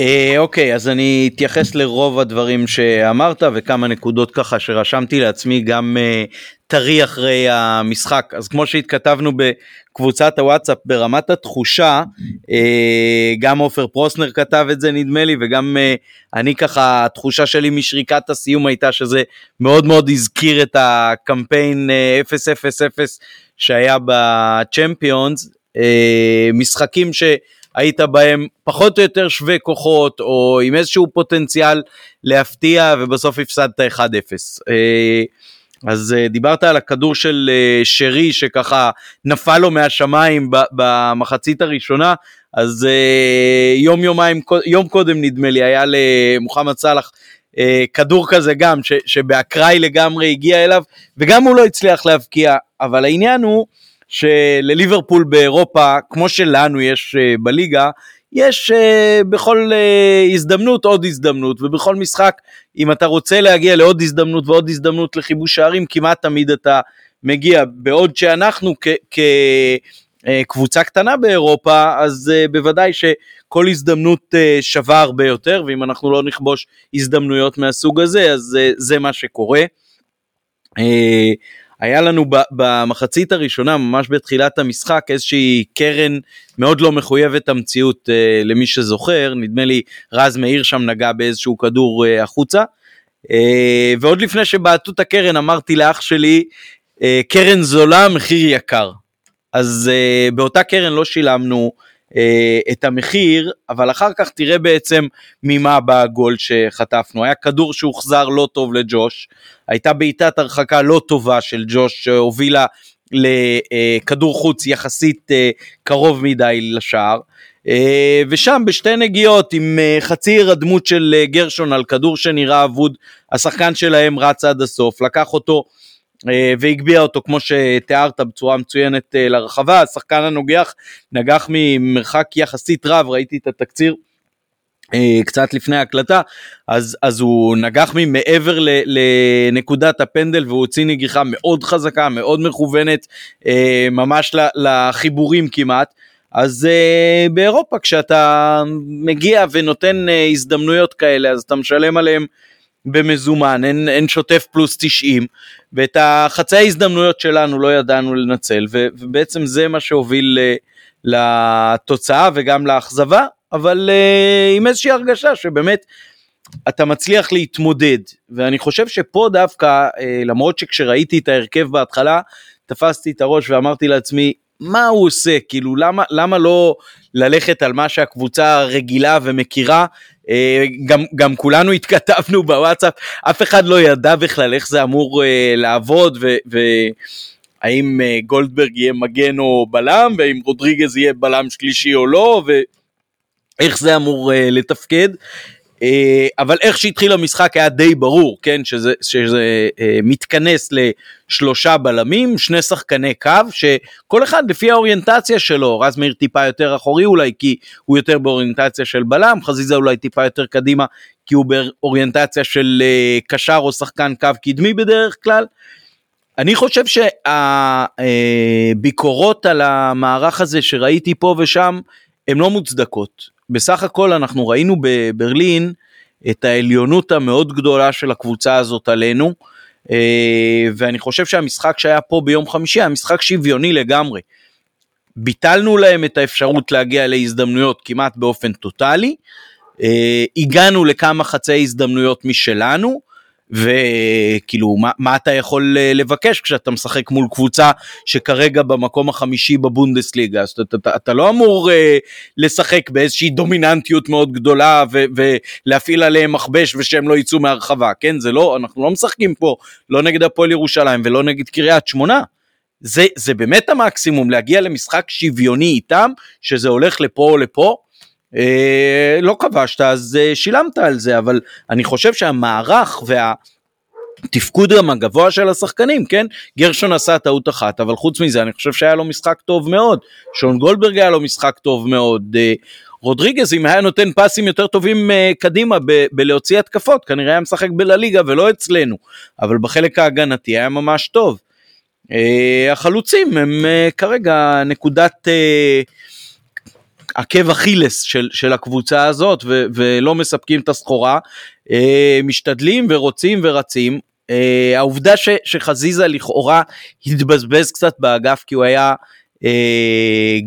אה, אוקיי אז אני אתייחס לרוב הדברים שאמרת וכמה נקודות ככה שרשמתי לעצמי גם אה, טרי אחרי המשחק אז כמו שהתכתבנו בקבוצת הוואטסאפ ברמת התחושה אה, גם עופר פרוסנר כתב את זה נדמה לי וגם אה, אני ככה התחושה שלי משריקת הסיום הייתה שזה מאוד מאוד הזכיר את הקמפיין אה, 000 שהיה בצ'מפיונס אה, משחקים שהיית בהם פחות או יותר שווה כוחות או עם איזשהו פוטנציאל להפתיע ובסוף הפסדת 1-0. אה, אז אה, דיברת על הכדור של שרי שככה נפל לו מהשמיים במחצית הראשונה אז יום יומיים יום קודם נדמה לי היה למוחמד סאלח כדור כזה גם ש, שבאקראי לגמרי הגיע אליו וגם הוא לא הצליח להבקיע אבל העניין הוא שלליברפול באירופה, כמו שלנו יש בליגה, יש uh, בכל uh, הזדמנות עוד הזדמנות, ובכל משחק, אם אתה רוצה להגיע לעוד הזדמנות ועוד הזדמנות לכיבוש שערים, כמעט תמיד אתה מגיע. בעוד שאנחנו כקבוצה קטנה באירופה, אז בוודאי שכל הזדמנות שווה הרבה יותר, ואם אנחנו לא נכבוש הזדמנויות מהסוג הזה, אז זה מה שקורה. היה לנו במחצית הראשונה, ממש בתחילת המשחק, איזושהי קרן מאוד לא מחויבת המציאות אה, למי שזוכר, נדמה לי רז מאיר שם נגע באיזשהו כדור אה, החוצה. אה, ועוד לפני שבעטו את הקרן אמרתי לאח שלי, אה, קרן זולה, מחיר יקר. אז אה, באותה קרן לא שילמנו אה, את המחיר, אבל אחר כך תראה בעצם ממה בא הגול שחטפנו. היה כדור שהוחזר לא טוב לג'וש, הייתה בעיטת הרחקה לא טובה של ג'וש שהובילה לכדור חוץ יחסית אה, קרוב מדי לשער. ושם בשתי נגיעות עם חצי הירדמות של גרשון על כדור שנראה אבוד, השחקן שלהם רץ עד הסוף, לקח אותו והגביה אותו כמו שתיארת בצורה מצוינת לרחבה, השחקן הנוגח נגח ממרחק יחסית רב, ראיתי את התקציר. קצת לפני ההקלטה, אז, אז הוא נגח ממעבר ל, לנקודת הפנדל והוא הוציא נגיחה מאוד חזקה, מאוד מכוונת, ממש לחיבורים כמעט. אז uh, באירופה כשאתה מגיע ונותן הזדמנויות כאלה אז אתה משלם עליהם במזומן, אין, אין שוטף פלוס 90 ואת החצי ההזדמנויות שלנו לא ידענו לנצל ו, ובעצם זה מה שהוביל לתוצאה וגם לאכזבה אבל uh, עם איזושהי הרגשה שבאמת אתה מצליח להתמודד. ואני חושב שפה דווקא uh, למרות שכשראיתי את ההרכב בהתחלה תפסתי את הראש ואמרתי לעצמי מה הוא עושה? כאילו למה למה לא ללכת על מה שהקבוצה רגילה ומכירה? אה, גם גם כולנו *laughs* התכתבנו בוואטסאפ אף אחד לא ידע בכלל איך זה אמור אה, לעבוד ו, והאם אה, גולדברג יהיה מגן או בלם והאם רודריגז יהיה בלם שלישי או לא ואיך זה אמור לתפקד. אה, אבל איך שהתחיל המשחק היה די ברור, כן, שזה, שזה אה, מתכנס לשלושה בלמים, שני שחקני קו, שכל אחד לפי האוריינטציה שלו, רז מאיר טיפה יותר אחורי אולי, כי הוא יותר באוריינטציה של בלם, חזיזה אולי טיפה יותר קדימה, כי הוא באוריינטציה של אה, קשר או שחקן קו קדמי בדרך כלל. אני חושב שהביקורות על המערך הזה שראיתי פה ושם, הן לא מוצדקות. בסך הכל אנחנו ראינו בברלין את העליונות המאוד גדולה של הקבוצה הזאת עלינו, אה, ואני חושב שהמשחק שהיה פה ביום חמישי היה משחק שוויוני לגמרי. ביטלנו להם את האפשרות להגיע להזדמנויות כמעט באופן טוטאלי, אה, הגענו לכמה חצי הזדמנויות משלנו, וכאילו מה, מה אתה יכול אה, לבקש כשאתה משחק מול קבוצה שכרגע במקום החמישי בבונדסליגה אז אתה, אתה, אתה לא אמור uh, לשחק באיזושהי דומיננטיות מאוד גדולה ו, ולהפעיל עליהם מכבש ושהם לא יצאו מהרחבה כן זה לא אנחנו לא משחקים פה לא נגד הפועל ירושלים ולא נגד קריית שמונה. זה, זה באמת המקסימום להגיע למשחק שוויוני איתם שזה הולך לפה או לפה אה, לא כבשת אז אה, שילמת על זה אבל אני חושב שהמערך וה... תפקוד גם הגבוה של השחקנים, כן? גרשון עשה טעות אחת, אבל חוץ מזה אני חושב שהיה לו משחק טוב מאוד. שון גולדברג היה לו משחק טוב מאוד. אה, רודריגז אם היה נותן פסים יותר טובים uh, קדימה ב- בלהוציא התקפות, כנראה היה משחק בלליגה ולא אצלנו, אבל בחלק ההגנתי היה ממש טוב. Uh, החלוצים הם כרגע נקודת עקב אכילס של, של הקבוצה הזאת ו, ולא מספקים את הסחורה, אה, משתדלים ורוצים ורצים. אה, העובדה ש, שחזיזה לכאורה התבזבז קצת באגף כי הוא היה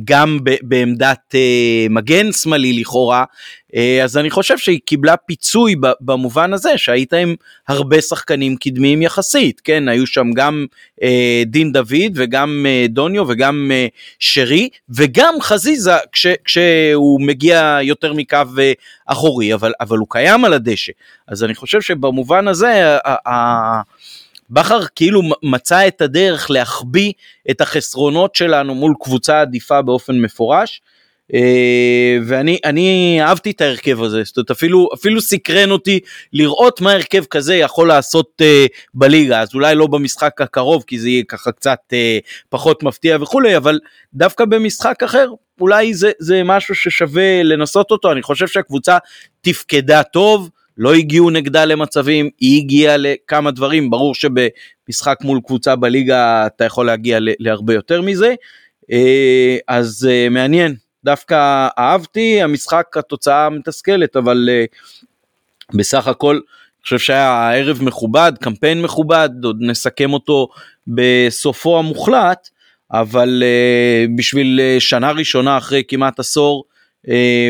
גם בעמדת אה, מגן שמאלי לכאורה, אה, אז אני חושב שהיא קיבלה פיצוי במובן הזה שהיית עם הרבה שחקנים קדמיים יחסית, כן, היו שם גם דין דוד וגם דוניו וגם שרי וגם חזיזה כש, כשהוא מגיע יותר מקו אחורי, אבל, אבל הוא קיים על הדשא, אז אני חושב שבמובן הזה, בכר כאילו מצא את הדרך להחביא את החסרונות שלנו מול קבוצה עדיפה באופן מפורש. Uh, ואני אני אהבתי את ההרכב הזה, זאת אומרת אפילו, אפילו סקרן אותי לראות מה הרכב כזה יכול לעשות uh, בליגה, אז אולי לא במשחק הקרוב כי זה יהיה ככה קצת uh, פחות מפתיע וכולי, אבל דווקא במשחק אחר אולי זה, זה משהו ששווה לנסות אותו, אני חושב שהקבוצה תפקדה טוב, לא הגיעו נגדה למצבים, היא הגיעה לכמה דברים, ברור שבמשחק מול קבוצה בליגה אתה יכול להגיע להרבה יותר מזה, אה, אז אה, מעניין, דווקא אהבתי, המשחק התוצאה מתסכלת, אבל אה, בסך הכל חושב שהיה ערב מכובד, קמפיין מכובד, עוד נסכם אותו בסופו המוחלט, אבל בשביל שנה ראשונה אחרי כמעט עשור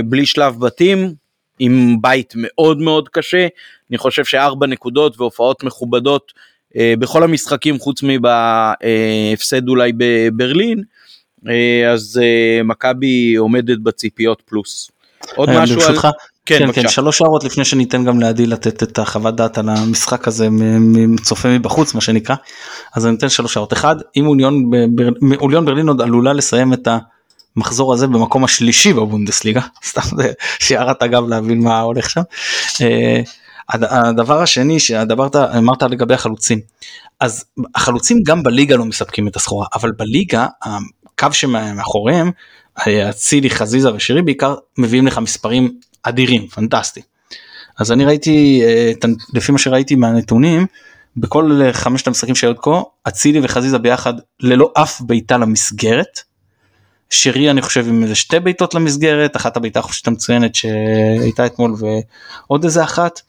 בלי שלב בתים, עם בית מאוד מאוד קשה, אני חושב שארבע נקודות והופעות מכובדות אה, בכל המשחקים חוץ מבהפסד אולי בברלין, אה, אז אה, מכבי עומדת בציפיות פלוס. עוד משהו ברשותך, על... כן, כן, כן, שלוש הערות לפני שניתן גם לעדי לתת את החוות דעת על המשחק הזה מצופה מבחוץ מה שנקרא. אז אני אתן שלוש הערות. אחד אם אוליון, בר... אוליון ברלין עוד עלולה לסיים את המחזור הזה במקום השלישי בבונדסליגה, *laughs* סתם זה שיערת אגב להבין מה הולך שם. אה, הדבר השני שדברת אמרת לגבי החלוצים אז החלוצים גם בליגה לא מספקים את הסחורה אבל בליגה הקו שמאחוריהם אצילי חזיזה ושירי בעיקר מביאים לך מספרים אדירים פנטסטי. אז אני ראיתי אה, לפי מה שראיתי מהנתונים בכל חמשת המשחקים שהיו עד כה אצילי וחזיזה ביחד ללא אף בעיטה למסגרת. שירי אני חושב עם איזה שתי בעיטות למסגרת אחת הבעיטה החופשית המצוינת שהייתה אתמול ועוד איזה אחת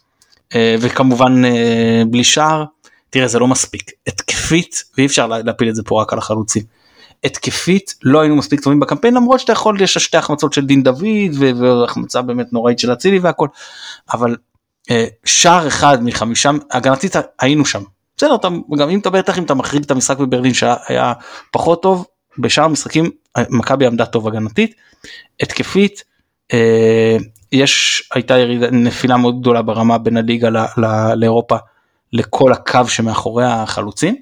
אה, וכמובן אה, בלי שער. תראה זה לא מספיק. התקפית ואי אפשר להפיל את זה פה רק על החלוצים. התקפית לא היינו מספיק טובים בקמפיין למרות שאתה יכול יש שתי החמצות של דין דוד והחמצה באמת נוראית של אצילי והכל אבל אה, שער אחד מחמישה הגנתית היינו שם. בסדר גם אם אתה בטח אם אתה מחריג את המשחק בברלין שהיה פחות טוב בשאר המשחקים מכבי עמדה טוב הגנתית התקפית אה, יש הייתה ירידה נפילה מאוד גדולה ברמה בין הליגה לאירופה לכל הקו שמאחורי החלוצים.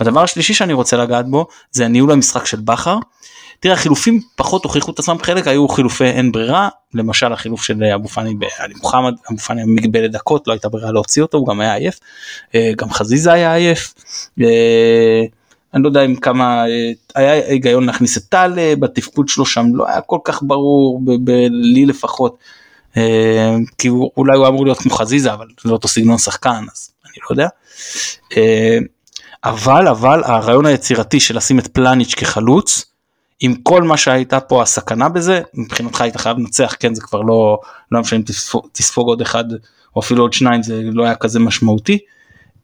והדבר השלישי שאני רוצה לגעת בו זה הניהול המשחק של בכר. תראה החילופים פחות הוכיחו את עצמם חלק היו חילופי אין ברירה למשל החילוף של אבו פאני בעלי מוחמד אבו פאני מגבלת דקות לא הייתה ברירה להוציא אותו הוא גם היה עייף אה, גם חזיזה היה עייף. אה, אני לא יודע אם כמה היה היגיון להכניס את טל בתפקוד שלו שם לא היה כל כך ברור לי לפחות אה, כי אולי הוא אמור להיות כמו חזיזה אבל זה לא אותו סגנון שחקן אז אני לא יודע. אה, אבל אבל הרעיון היצירתי של לשים את פלניץ' כחלוץ עם כל מה שהייתה פה הסכנה בזה מבחינתך היית חייב לנצח כן זה כבר לא לא משנה אם תספוג, תספוג עוד אחד או אפילו עוד שניים זה לא היה כזה משמעותי.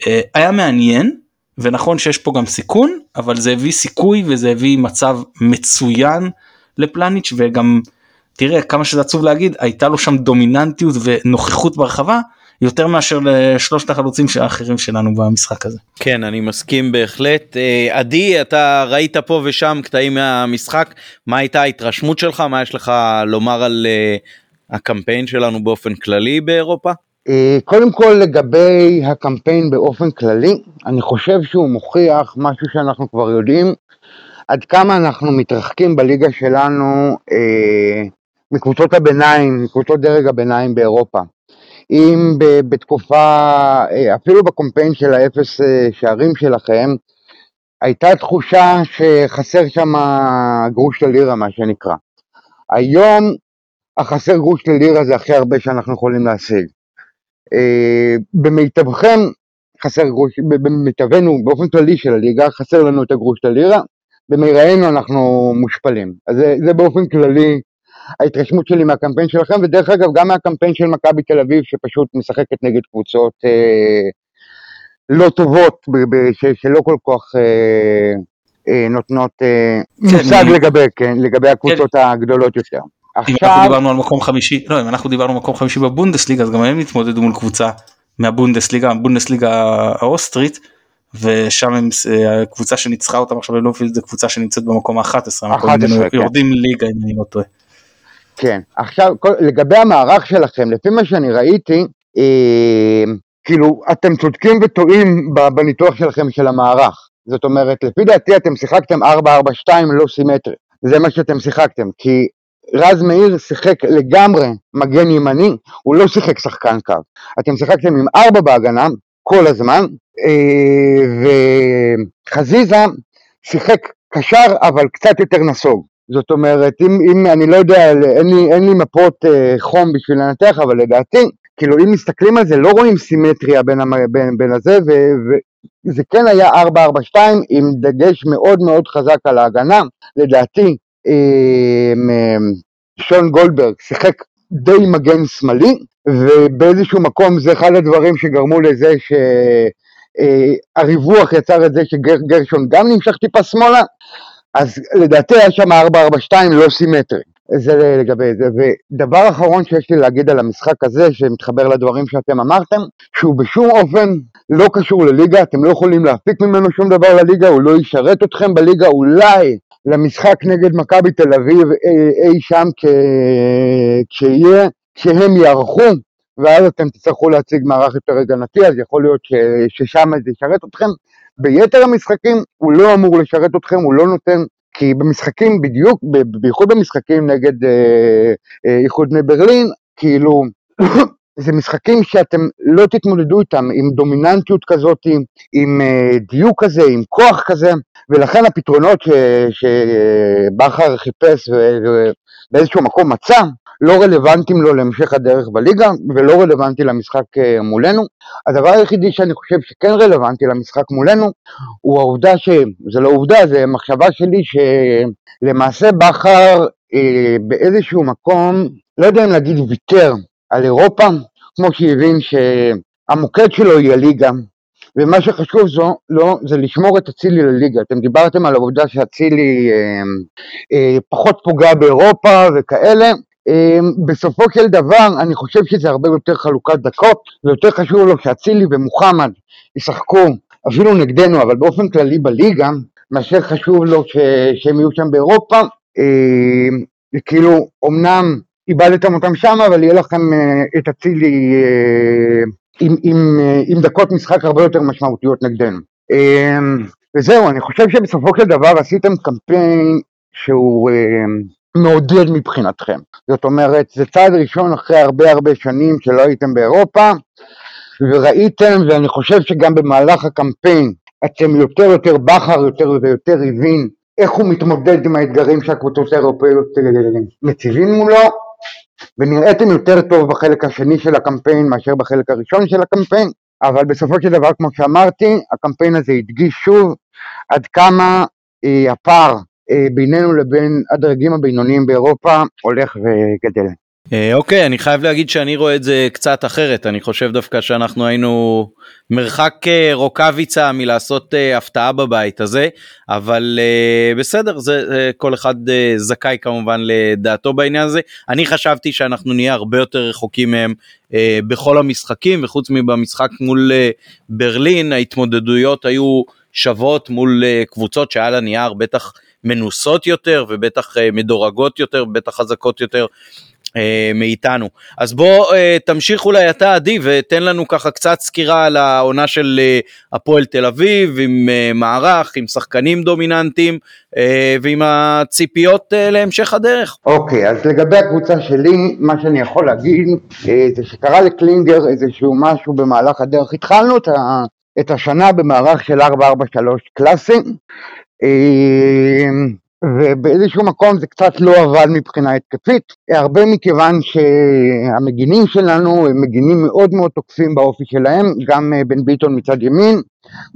אה, היה מעניין ונכון שיש פה גם סיכון אבל זה הביא סיכוי וזה הביא מצב מצוין לפלניץ' וגם תראה כמה שזה עצוב להגיד הייתה לו שם דומיננטיות ונוכחות ברחבה יותר מאשר לשלושת החלוצים האחרים שלנו במשחק הזה. כן אני מסכים בהחלט. אה, עדי אתה ראית פה ושם קטעים מהמשחק מה הייתה ההתרשמות שלך מה יש לך לומר על אה, הקמפיין שלנו באופן כללי באירופה? אה, קודם כל לגבי הקמפיין באופן כללי, אני חושב שהוא מוכיח משהו שאנחנו כבר יודעים, עד כמה אנחנו מתרחקים בליגה שלנו אה, מקבוצות הביניים, מקבוצות דרג הביניים באירופה. אם בתקופה, אה, אפילו בקמפיין של האפס אה, שערים שלכם, הייתה תחושה שחסר שם גרוש ללירה, מה שנקרא. היום החסר גרוש ללירה זה הכי הרבה שאנחנו יכולים להשיג. אה, במיטבכם חסר גרוש, במיטבנו באופן כללי של הליגה חסר לנו את הגרוש ללירה, במיראינו אנחנו מושפלים. אז זה, זה באופן כללי ההתרשמות שלי מהקמפיין שלכם, ודרך אגב גם מהקמפיין של מכבי תל אביב שפשוט משחקת נגד קבוצות אה, לא טובות, ב- ש- שלא כל כך אה, אה, נותנות אה, כן, מושג אני... לגבי, כן, לגבי הקבוצות כן. הגדולות יותר. עכשיו... אם אנחנו דיברנו על מקום חמישי, לא, אם אנחנו דיברנו על מקום חמישי בבונדסליגה, אז גם הם התמודדו מול קבוצה מהבונדסליגה, הבונדסליגה האוסטרית, ושם הם, אה, הקבוצה שניצחה אותם עכשיו בלופילד זה קבוצה שנמצאת במקום ה-11, 11 כן. יורדים ליגה אם אני לא טועה. כן, עכשיו לגבי המערך שלכם, לפי מה שאני ראיתי, אה, כאילו אתם צודקים וטועים בניתוח שלכם של המערך. זאת אומרת, לפי דעתי אתם שיחקתם 4-4-2 לא סימטרי, זה מה שאתם שיחקתם, כי רז מאיר שיחק לגמרי מגן ימני, הוא לא שיחק שחקן קו. אתם שיחקתם עם ארבע בהגנה כל הזמן, אה, וחזיזה שיחק קשר אבל קצת יותר נסוג. זאת אומרת, אם, אם אני לא יודע, אין לי, אין לי מפות אה, חום בשביל לנתח, אבל לדעתי, כאילו אם מסתכלים על זה לא רואים סימטריה בין, המ, בין, בין הזה, ו, וזה כן היה 4-4-2 עם דגש מאוד מאוד חזק על ההגנה, לדעתי שון גולדברג שיחק די מגן שמאלי, ובאיזשהו מקום זה אחד הדברים שגרמו לזה שהריווח אה, יצר את זה שגרשון גם נמשך טיפה שמאלה, אז לדעתי היה שם 442 לא סימטרי, זה לגבי זה. ודבר אחרון שיש לי להגיד על המשחק הזה, שמתחבר לדברים שאתם אמרתם, שהוא בשום אופן לא קשור לליגה, אתם לא יכולים להפיק ממנו שום דבר לליגה, הוא לא ישרת אתכם בליגה, אולי למשחק נגד מכבי תל אביב אי, אי שם כשיהיה, כשהם יערכו, ואז אתם תצטרכו להציג מערך יותר הגנתי, אז יכול להיות ש, ששם זה ישרת אתכם. ביתר המשחקים הוא לא אמור לשרת אתכם, הוא לא נותן כי במשחקים בדיוק, בייחוד במשחקים נגד אה, אה, איחוד בני ברלין, כאילו, זה משחקים שאתם לא תתמודדו איתם עם דומיננטיות כזאת, עם, עם אה, דיוק כזה, עם כוח כזה, ולכן הפתרונות שבכר חיפש ובאיזשהו מקום מצא, לא רלוונטיים לו להמשך הדרך בליגה ולא רלוונטי למשחק אה, מולנו. הדבר היחידי שאני חושב שכן רלוונטי למשחק מולנו הוא העובדה שזה לא עובדה, זה מחשבה שלי שלמעשה בכר אה, באיזשהו מקום, לא יודע אם להגיד ויתר על אירופה, כמו שהבין שהמוקד שלו היא הליגה, ומה שחשוב זו, לא, זה לשמור את אצילי לליגה. אתם דיברתם על העובדה שאצילי אה, אה, פחות פוגע באירופה וכאלה, אמ, בסופו של דבר אני חושב שזה הרבה יותר חלוקת דקות ויותר חשוב לו שאצילי ומוחמד ישחקו אפילו נגדנו אבל באופן כללי בליגה מאשר חשוב לו ש... שהם יהיו שם באירופה. אמ, כאילו אמנם איבדתם אותם שם אבל יהיה לכם אה, את אצילי אה, עם, עם, אה, עם דקות משחק הרבה יותר משמעותיות נגדנו אמ, וזהו אני חושב שבסופו של דבר עשיתם קמפיין שהוא מעודד מבחינתכם. זאת אומרת, זה צעד ראשון אחרי הרבה הרבה שנים שלא הייתם באירופה, וראיתם, ואני חושב שגם במהלך הקמפיין אתם יותר יותר בכר יותר ויותר הבין איך הוא מתמודד עם האתגרים שהקבוצות האירופאיות אה, מציבים מולו, ונראיתם יותר טוב בחלק השני של הקמפיין מאשר בחלק הראשון של הקמפיין, אבל בסופו של דבר, כמו שאמרתי, הקמפיין הזה הדגיש שוב עד כמה אה, הפער אה, בינינו לבין הדרגים הבינוניים באירופה הולך וגדל. אה, אוקיי, אני חייב להגיד שאני רואה את זה קצת אחרת, אני חושב דווקא שאנחנו היינו מרחק אה, רוקאביצה מלעשות הפתעה בבית הזה, אבל בסדר, זה כל אחד זכאי כמובן לדעתו בעניין הזה. אני חשבתי שאנחנו נהיה הרבה יותר רחוקים מהם בכל המשחקים, וחוץ מבמשחק מול ברלין, ההתמודדויות היו שוות מול קבוצות שעל הנייר בטח מנוסות יותר ובטח אה, מדורגות יותר, בטח חזקות יותר אה, מאיתנו. אז בוא אה, תמשיך אולי אתה עדי ותן לנו ככה קצת סקירה על העונה של הפועל תל אביב עם מערך, עם שחקנים דומיננטיים ועם הציפיות להמשך הדרך. אוקיי, אז לגבי הקבוצה שלי, מה שאני יכול להגיד זה שקרה לקלינגר איזשהו משהו במהלך הדרך. התחלנו את השנה במערך של 4-4-3 קלאסי, אמ, ובאיזשהו מקום זה קצת לא עבד מבחינה התקפית, הרבה מכיוון שהמגינים שלנו הם מגינים מאוד מאוד תוקפים באופי שלהם, גם אה, בן ביטון מצד ימין,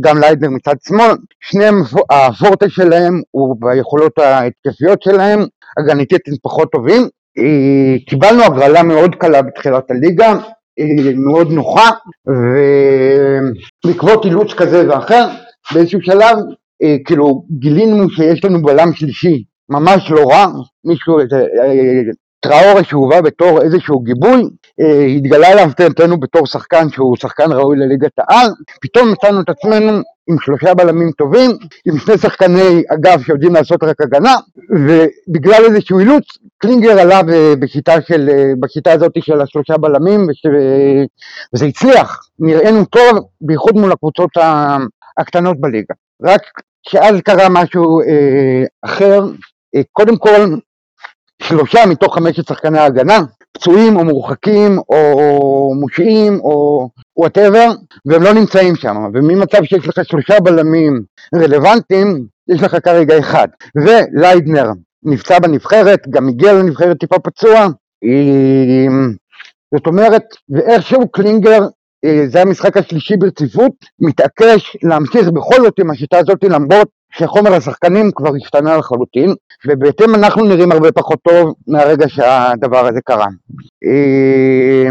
גם ליידנר מצד שמאל, שניהם הפורטה שלהם הוא ביכולות ההתקפיות שלהם, הגניתית הם פחות טובים. אה, קיבלנו הגרלה מאוד קלה בתחילת הליגה, אה, מאוד נוחה, ובעקבות אילוץ כזה ואחר, באיזשהו שלב אה, כאילו גילינו שיש לנו בלם שלישי ממש לא רע, מישהו, אה, טראורה שהובא בתור איזשהו גיבוי, אה, התגלה להפתעתנו בתור שחקן שהוא שחקן ראוי לליגת העל, פתאום מצאנו את עצמנו עם שלושה בלמים טובים, עם שני שחקני אגף שיודעים לעשות רק הגנה, ובגלל איזשהו אילוץ, קלינגר עלה בשיטה, של, בשיטה הזאת של השלושה בלמים, וש, וזה הצליח, נראינו טוב, בייחוד מול הקבוצות הקטנות בליגה. רק שאז קרה משהו אה, אחר, אה, קודם כל שלושה מתוך חמשת שחקני ההגנה, פצועים או מורחקים או מושעים או whatever, והם לא נמצאים שם, וממצב שיש לך שלושה בלמים רלוונטיים, יש לך כרגע אחד, וליידנר נפצע בנבחרת, גם הגיע לנבחרת טיפה פצוע, אה, זאת אומרת, ואיכשהו קלינגר זה המשחק השלישי ברציפות, מתעקש להמשיך בכל זאת עם השיטה הזאת למרות שחומר השחקנים כבר השתנה לחלוטין, ובהתאם אנחנו נראים הרבה פחות טוב מהרגע שהדבר הזה קרה. אה,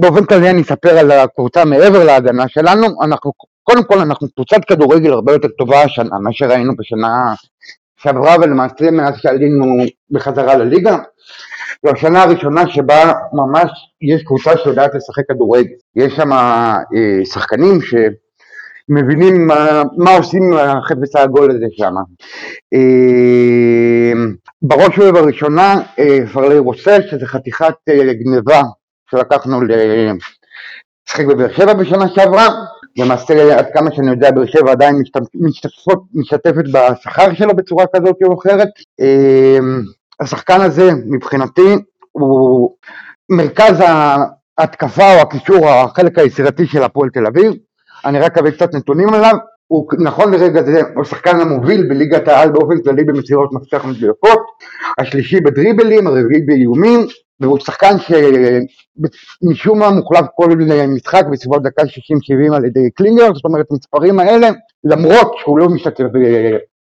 באופן כללי אני אספר על הקבוצה מעבר להגנה שלנו, אנחנו, קודם כל אנחנו קבוצת כדורגל הרבה יותר טובה השנה, מה שראינו בשנה שעברה ולמעשה מאז שעלינו בחזרה לליגה. זו השנה הראשונה שבה ממש יש קבוצה שיודעת לשחק כדורגל. יש שם אה, שחקנים שמבינים מה, מה עושים עם החפץ העגול הזה שם. אה, בראש ובראשונה אה, פרלי רוסל, שזה חתיכת אה, גניבה שלקחנו לשחק בבאר שבע בשנה שעברה, למעשה עד כמה שאני יודע באר שבע עדיין משתתפות, משתתפת בשכר שלו בצורה כזאת או אחרת. השחקן הזה מבחינתי הוא מרכז ההתקפה או הקישור, החלק היצירתי של הפועל תל אביב. אני רק אביא קצת נתונים עליו. הוא נכון לרגע זה הוא השחקן המוביל בליגת העל באופן כללי במסירות מפתח מדויקות, השלישי בדריבלים, הרביעי באיומים, והוא שחקן שמשום מה מוחלף כל משחק בסביבות דקה 60-70 על ידי קלינגר, זאת אומרת המספרים האלה, למרות שהוא לא משתתף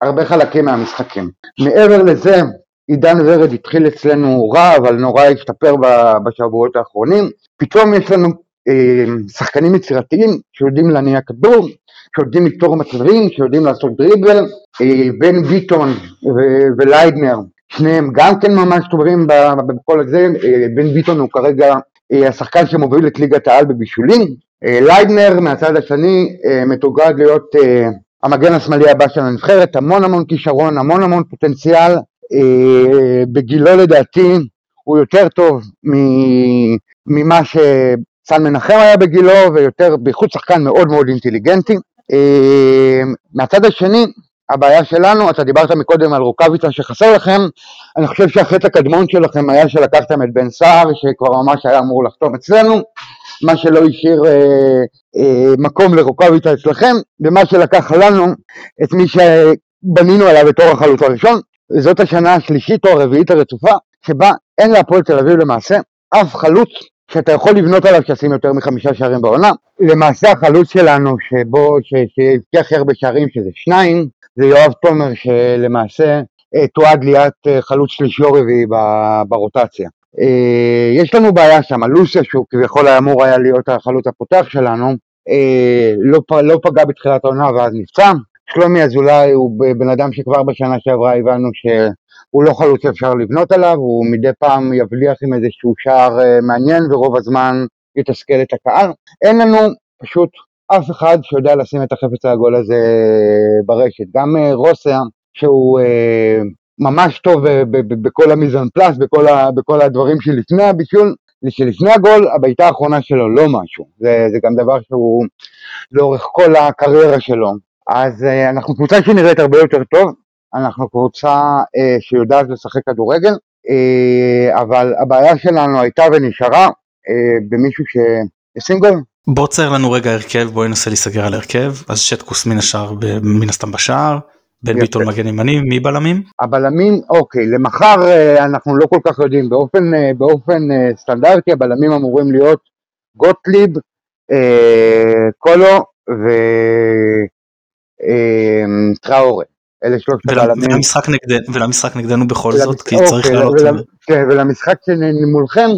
בהרבה חלקים מהמשחקים. מעבר לזה, עידן ורד התחיל אצלנו רע, אבל נורא השתפר בשבועות האחרונים. פתאום יש לנו אה, שחקנים יצירתיים שיודעים להניע כדור, שיודעים לפתור מצבים, שיודעים לעשות דריבל, אה, בן ביטון וליידנר, שניהם גם כן ממש טובים בכל הזה, אה, בן ביטון הוא כרגע השחקן שמוביל את ליגת העל בבישולים, ליידנר מהצד השני מתוגד להיות המגן השמאלי הבא של הנבחרת, המון המון כישרון, המון המון פוטנציאל, בגילו לדעתי הוא יותר טוב ממה סן מנחם היה בגילו, ויותר, בייחוד שחקן מאוד מאוד אינטליגנטי. אה, מהצד השני, הבעיה שלנו, אתה דיברת מקודם על רוקאביצה שחסר לכם, אני חושב שהחטא הקדמון שלכם היה שלקחתם את בן סער, שכבר ממש היה אמור לחתום אצלנו, מה שלא השאיר אה, אה, מקום לרוקאביצה אצלכם, ומה שלקח לנו את מי שבנינו עליו בתור החלוץ הראשון, וזאת השנה השלישית או הרביעית הרצופה, שבה אין להפועל תל אביב למעשה אף חלוץ שאתה יכול לבנות עליו שישים יותר מחמישה שערים בעונה. למעשה החלוץ שלנו, שבו, שהבקיע הכי הרבה שערים, שזה שניים, זה יואב תומר, שלמעשה אה, תועד להיות אה, חלוץ שלישי או רביעי ברוטציה. אה, יש לנו בעיה שם, לוסיה, שהוא כביכול אמור היה להיות החלוץ הפותח שלנו, לא, לא פגע בתחילת העונה ואז נפצע. שלומי אזולאי הוא בן אדם שכבר בשנה שעברה הבנו ש... הוא לא חלוץ שאפשר לבנות עליו, הוא מדי פעם יבליח עם איזשהו שער אה, מעניין ורוב הזמן יתסכל את הקהל. אין לנו פשוט אף אחד שיודע לשים את החפץ העגול הזה אה, ברשת. גם אה, רוסיה, שהוא ממש טוב בכל המיזון פלאס, בכל, בכל הדברים שלפני הבישול, שלפני הגול, הבעיטה האחרונה שלו לא משהו. זה, זה גם דבר שהוא לאורך כל הקריירה שלו. אז אנחנו קבוצה שנראית הרבה יותר טוב, אנחנו קבוצה אה, שיודעת לשחק כדורגל, אה, אבל הבעיה שלנו הייתה ונשארה אה, במישהו שישים גול. בוא צייר לנו רגע הרכב, בואי ננסה להיסגר על הרכב, אז שטקוס מן השאר, מן הסתם בשער, בן ביטון מגן ימני, מי בלמים? הבלמים, אוקיי, למחר אה, אנחנו לא כל כך יודעים, באופן, אה, באופן אה, סטנדרטי הבלמים אמורים להיות גוטליב, אה, קולו וטראורי. אה, אלה שלושת הבלמים. ולמשחק, נגד, ולמשחק נגדנו בכל. זאת, כי אוקיי, צריך לעלות. ול... כן, ולמשחק מולכם,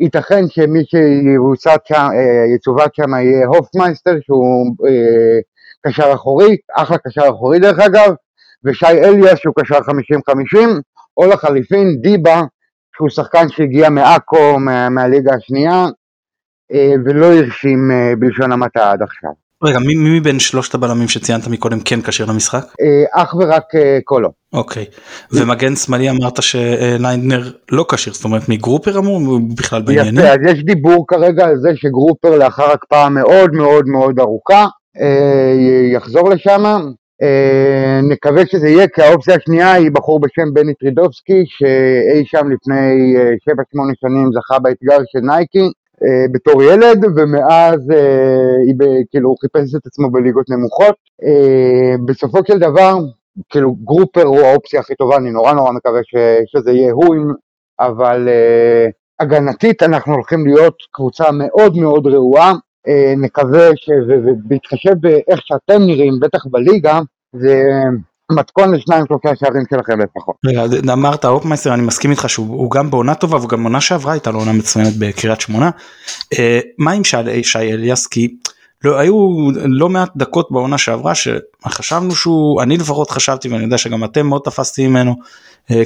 ייתכן שמי שיצוות שם, אה, שם יהיה הופמייסטר, שהוא אה, קשר אחורי, אחלה קשר אחורי דרך אגב, ושי אליאס שהוא קשר 50-50, או לחליפין דיבה, שהוא שחקן שהגיע מעכו, מה, מהליגה השנייה, אה, ולא הרשים בלשון המעטה עד עכשיו. רגע, מי, מי מבין שלושת הבלמים שציינת מקודם כן כשיר למשחק? אה, אך ורק אה, קולו. אוקיי, ומגן שמאלי אמרת שליינדנר לא כשיר, זאת אומרת מגרופר אמור בכלל בעניינים? יפה, אז יש דיבור כרגע על זה שגרופר לאחר הקפאה מאוד מאוד מאוד ארוכה אה, יחזור לשם. נקווה שזה יהיה, כי האופציה השנייה היא בחור בשם בני טרידובסקי, שאי שם לפני 7-8 שנים זכה באתגר של נייקי, אה, בתור ילד, ומאז אה, היא כאילו הוא חיפש את עצמו בליגות נמוכות. אה, בסופו של דבר, כאילו גרופר הוא האופציה הכי טובה, אני נורא נורא מקווה ש, שזה יהיה הוא, אבל אה, הגנתית אנחנו הולכים להיות קבוצה מאוד מאוד רעועה. אה, נקווה שבהתחשב באיך שאתם נראים, בטח בליגה, זה מתכון לשניים שלושה שערים שלכם לפחות. רגע, אמרת הופמייסטר אני מסכים איתך שהוא גם בעונה טובה וגם עונה שעברה הייתה לו עונה מצוינת בקריית שמונה. אה, מה עם שי אליאס כי לא, היו לא מעט דקות בעונה שעברה שחשבנו שהוא אני לפחות חשבתי ואני יודע שגם אתם מאוד תפסתי ממנו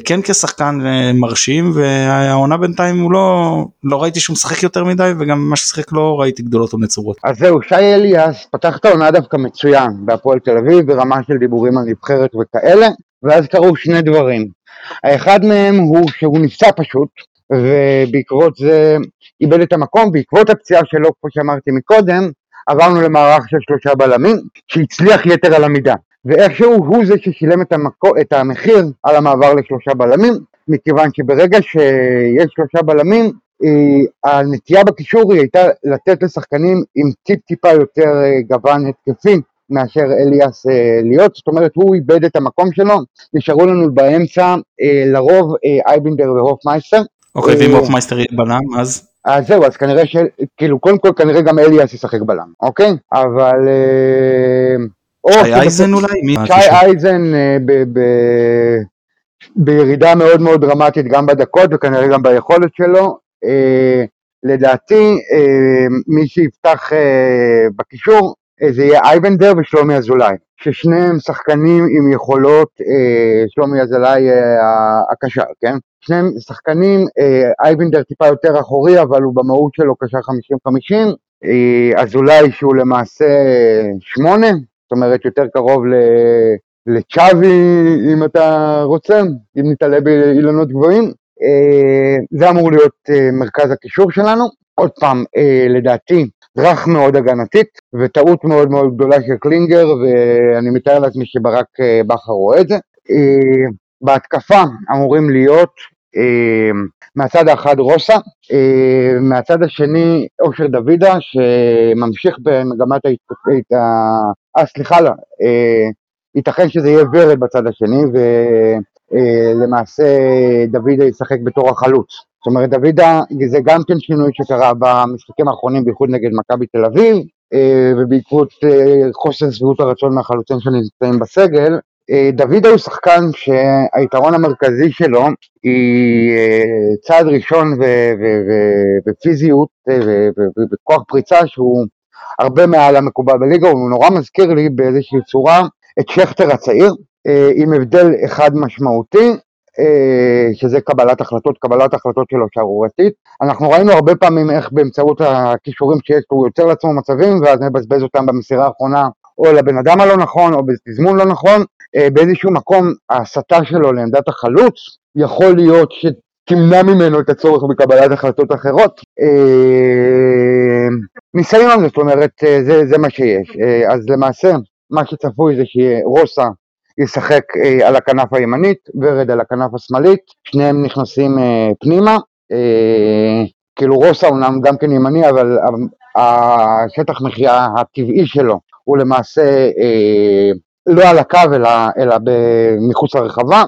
כן כשחקן אה, מרשים והעונה בינתיים הוא לא לא ראיתי שהוא משחק יותר מדי וגם מה ששיחק לא ראיתי גדולות או נצורות. אז זהו שי אליאס פתח את העונה דווקא מצוין בהפועל תל אביב ברמה של דיבורים על נבחרת וכאלה ואז קרו שני דברים. האחד מהם הוא שהוא נפצע פשוט ובעקבות זה איבד את המקום בעקבות הפציעה שלו כמו שאמרתי מקודם עברנו למערך של שלושה בלמים, שהצליח יתר על המידה. ואיכשהו הוא זה ששילם את, המקו, את המחיר על המעבר לשלושה בלמים, מכיוון שברגע שיש שלושה בלמים, אה, הנטייה בקישור היא הייתה לתת לשחקנים עם טיפ טיפה יותר אה, גוון התקפי מאשר אליאס אה, להיות, זאת אומרת הוא איבד את המקום שלו, נשארו לנו באמצע לרוב איינבינדר והופמייסטר. אוקיי, ואם הופמייסטר יהיה בלם אז? אז זהו, אז כנראה ש... כאילו, קודם כל כנראה גם אליאס ישחק בלם, אוקיי? אבל... שי אייזן אולי? שי אייזן בירידה מאוד מאוד דרמטית גם בדקות וכנראה גם ביכולת שלו. אה, לדעתי אה, מי שיפתח אה, בקישור זה יהיה אייבנדר ושלומי אזולאי, ששניהם שחקנים עם יכולות, שלומי אזולאי הקשר, כן? שניהם שחקנים, אייבנדר טיפה יותר אחורי אבל הוא במהות שלו קשר 50-50, אזולאי שהוא למעשה שמונה, זאת אומרת יותר קרוב ל... לצ'אבי אם אתה רוצה, אם נתעלה באילנות גבוהים. אה, זה אמור להיות אה, מרכז הקישור שלנו. עוד פעם, אה, לדעתי, רך מאוד הגנתית, וטעות מאוד מאוד גדולה של קלינגר, ואני מתאר לעצמי שברק בכר רואה את זה. בהתקפה אמורים להיות מהצד האחד רוסה, מהצד השני אושר דוידה שממשיך במגמת ההתפתחות, אה סליחה לא, ייתכן שזה יהיה ורד בצד השני ולמעשה דוידה ישחק בתור החלוץ. זאת אומרת דוידה זה גם כן שינוי שקרה במשחקים האחרונים בייחוד נגד מכבי תל אביב ובעקבות חוסר שביעות הרצון מהחלוצים שנמצאים בסגל דוידה הוא שחקן שהיתרון המרכזי שלו היא צעד ראשון בפיזיות ובכוח פריצה שהוא הרבה מעל המקובל בליגה, הוא נורא מזכיר לי באיזושהי צורה את שכטר הצעיר, אה, עם הבדל אחד משמעותי, אה, שזה קבלת החלטות, קבלת החלטות שלו שערורתית. אנחנו ראינו הרבה פעמים איך באמצעות הכישורים שיש הוא יוצר לעצמו מצבים ואז מבזבז אותם במסירה האחרונה או לבן אדם הלא נכון או בתזמון לא נכון, אה, באיזשהו מקום ההסתה שלו לעמדת החלוץ יכול להיות שתמנע ממנו את הצורך בקבלת החלטות אחרות. ניסיון, זאת אומרת, זה, זה מה שיש. אז למעשה, מה שצפוי זה שרוסה ישחק אה, על הכנף הימנית, ורד על הכנף השמאלית, שניהם נכנסים אה, פנימה, אה, כאילו רוסה אומנם גם כן ימני, אבל השטח מחיה הטבעי שלו הוא למעשה לא על הקו אלא, אלא מחוץ לרחבה,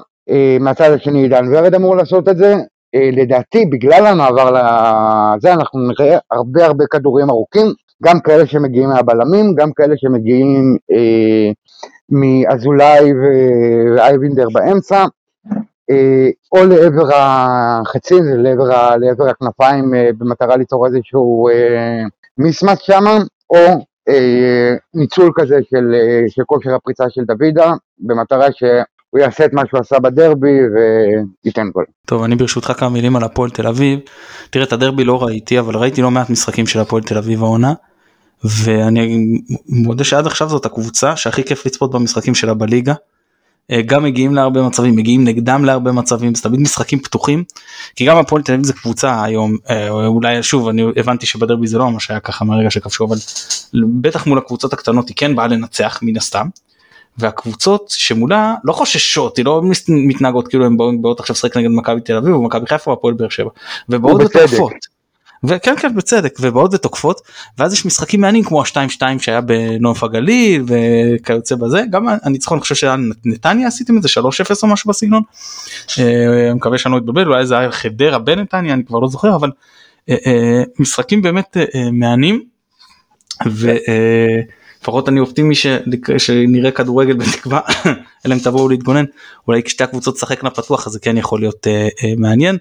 מהצד השני עידן ורד אמור לעשות את זה, לדעתי בגלל המעבר לזה אנחנו נראה הרבה הרבה כדורים ארוכים, גם כאלה שמגיעים מהבלמים, גם כאלה שמגיעים אה, מאזולאי ואייבינדר באמצע, אה, או לעבר החצים, לעבר, לעבר הכנפיים אה, במטרה ליצור איזשהו אה, מיסמס שם, או אה, ניצול כזה של, אה, של כושר הפריצה של דוידה, במטרה ש... הוא יעשה את מה שהוא עשה בדרבי וייתן גול. טוב אני ברשותך כמה מילים על הפועל תל אביב. תראה את הדרבי לא ראיתי אבל ראיתי לא מעט משחקים של הפועל תל אביב העונה. ואני מודה שעד עכשיו זאת הקבוצה שהכי כיף לצפות במשחקים שלה בליגה. אה, גם מגיעים להרבה מצבים מגיעים נגדם להרבה מצבים זה תמיד משחקים פתוחים כי גם הפועל תל אביב זה קבוצה היום אה, אולי שוב אני הבנתי שבדרבי זה לא מה שהיה ככה מהרגע שכבשו אבל בטח מול הקבוצות הקטנות היא כן באה לנצח מן הסתם. והקבוצות שמולה לא חוששות היא לא מתנהגות כאילו הן באות עכשיו לשחק נגד מכבי תל אביב ומכבי חיפה והפועל באר שבע ובאות ותוקפות. וכן כן בצדק ובאות ותוקפות ואז יש משחקים מעניינים כמו ה-2-2 שהיה בנוף הגליל וכיוצא בזה גם הניצחון אני חושב שהיה נתניה עשיתם את זה 3-0 או משהו בסגנון. אה, מקווה שאני לא אתבלבל אולי זה היה חדרה בנתניה אני כבר לא זוכר אבל אה, אה, משחקים באמת מעניינים. לפחות אני אופטימי שנראה כדורגל בתקווה *coughs* אלא אם תבואו להתגונן אולי כשתי הקבוצות תשחקנה פתוח אז זה כן יכול להיות מעניין.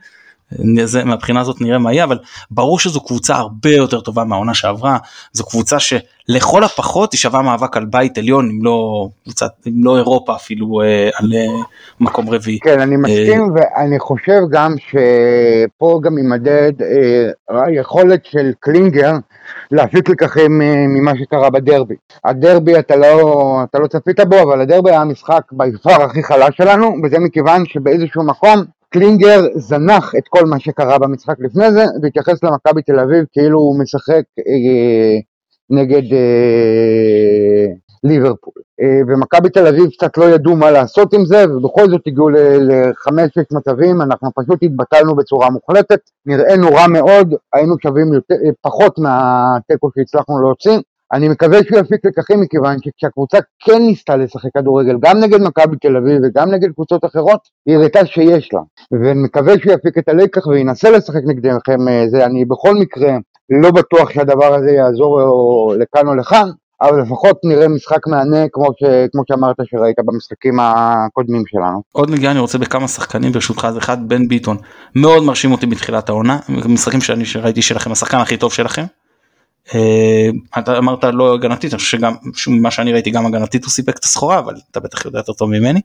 זה, מהבחינה הזאת נראה מה יהיה אבל ברור שזו קבוצה הרבה יותר טובה מהעונה שעברה זו קבוצה שלכל הפחות היא שווה מאבק על בית עליון אם לא קבוצת אם לא אירופה אפילו אה, על אה, מקום רביעי. כן אני מסכים אה, ואני חושב גם שפה גם יימדד אה, היכולת של קלינגר להפיק לקחים אה, ממה שקרה בדרבי. הדרבי אתה לא, אתה לא צפית בו אבל הדרבי היה המשחק ביפר הכי חלש שלנו וזה מכיוון שבאיזשהו מקום קלינגר זנח את כל מה שקרה במשחק לפני זה והתייחס למכבי תל אביב כאילו הוא משחק אה, נגד אה, ליברפול. אה, ומכבי תל אביב קצת לא ידעו מה לעשות עם זה, ובכל זאת הגיעו לחמש-שש מצבים, אנחנו פשוט התבטלנו בצורה מוחלטת, נראינו רע מאוד, היינו שווים יותר, אה, פחות מהתיקו שהצלחנו להוציא. אני מקווה שהוא יפיק לקחים מכיוון שכשהקבוצה כן ניסתה לשחק כדורגל גם נגד מכבי תל אביב וגם נגד קבוצות אחרות, היא הראתה שיש לה. ואני מקווה שהוא יפיק את הלקח וינסה לשחק נגדכם אה, זה, אני בכל מקרה לא בטוח שהדבר הזה יעזור לכאן או לכאן, אבל לפחות נראה משחק מהנה כמו, ש, כמו שאמרת שראית במשחקים הקודמים שלנו. עוד נגיעה אני רוצה בכמה שחקנים ברשותך אז אחד בן ביטון מאוד מרשים אותי בתחילת העונה משחקים שאני שראיתי שלכם השחקן הכי טוב שלכם. אה, אתה אמרת לא הגנתית אני חושב שגם מה שאני ראיתי גם הגנתית הוא סיפק את הסחורה אבל אתה בטח יודע יותר טוב ממני.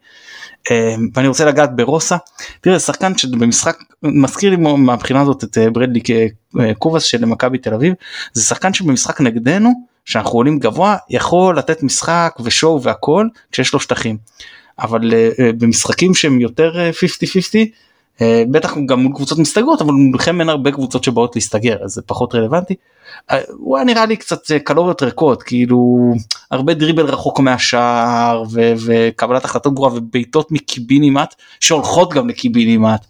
אה, ואני רוצה לגעת ברוסה תראה שחקן שבמשחק מזכיר לי מהבחינה הזאת את אה, ברדלי קובאס של מכבי תל אביב זה שחקן שבמשחק נגדנו שאנחנו עולים גבוה יכול לתת משחק ושואו והכל כשיש לו שטחים. אבל במשחקים שהם יותר 50-50 בטח גם מול קבוצות מסתגרות אבל מולכם אין הרבה קבוצות שבאות להסתגר אז זה פחות רלוונטי. הוא היה נראה לי קצת אה, קלוריות ריקות כאילו הרבה דריבל רחוק מהשער ו- וקבלת החלטות גרועה ובעיטות מקיבינימט שהולכות גם לקיבינימט.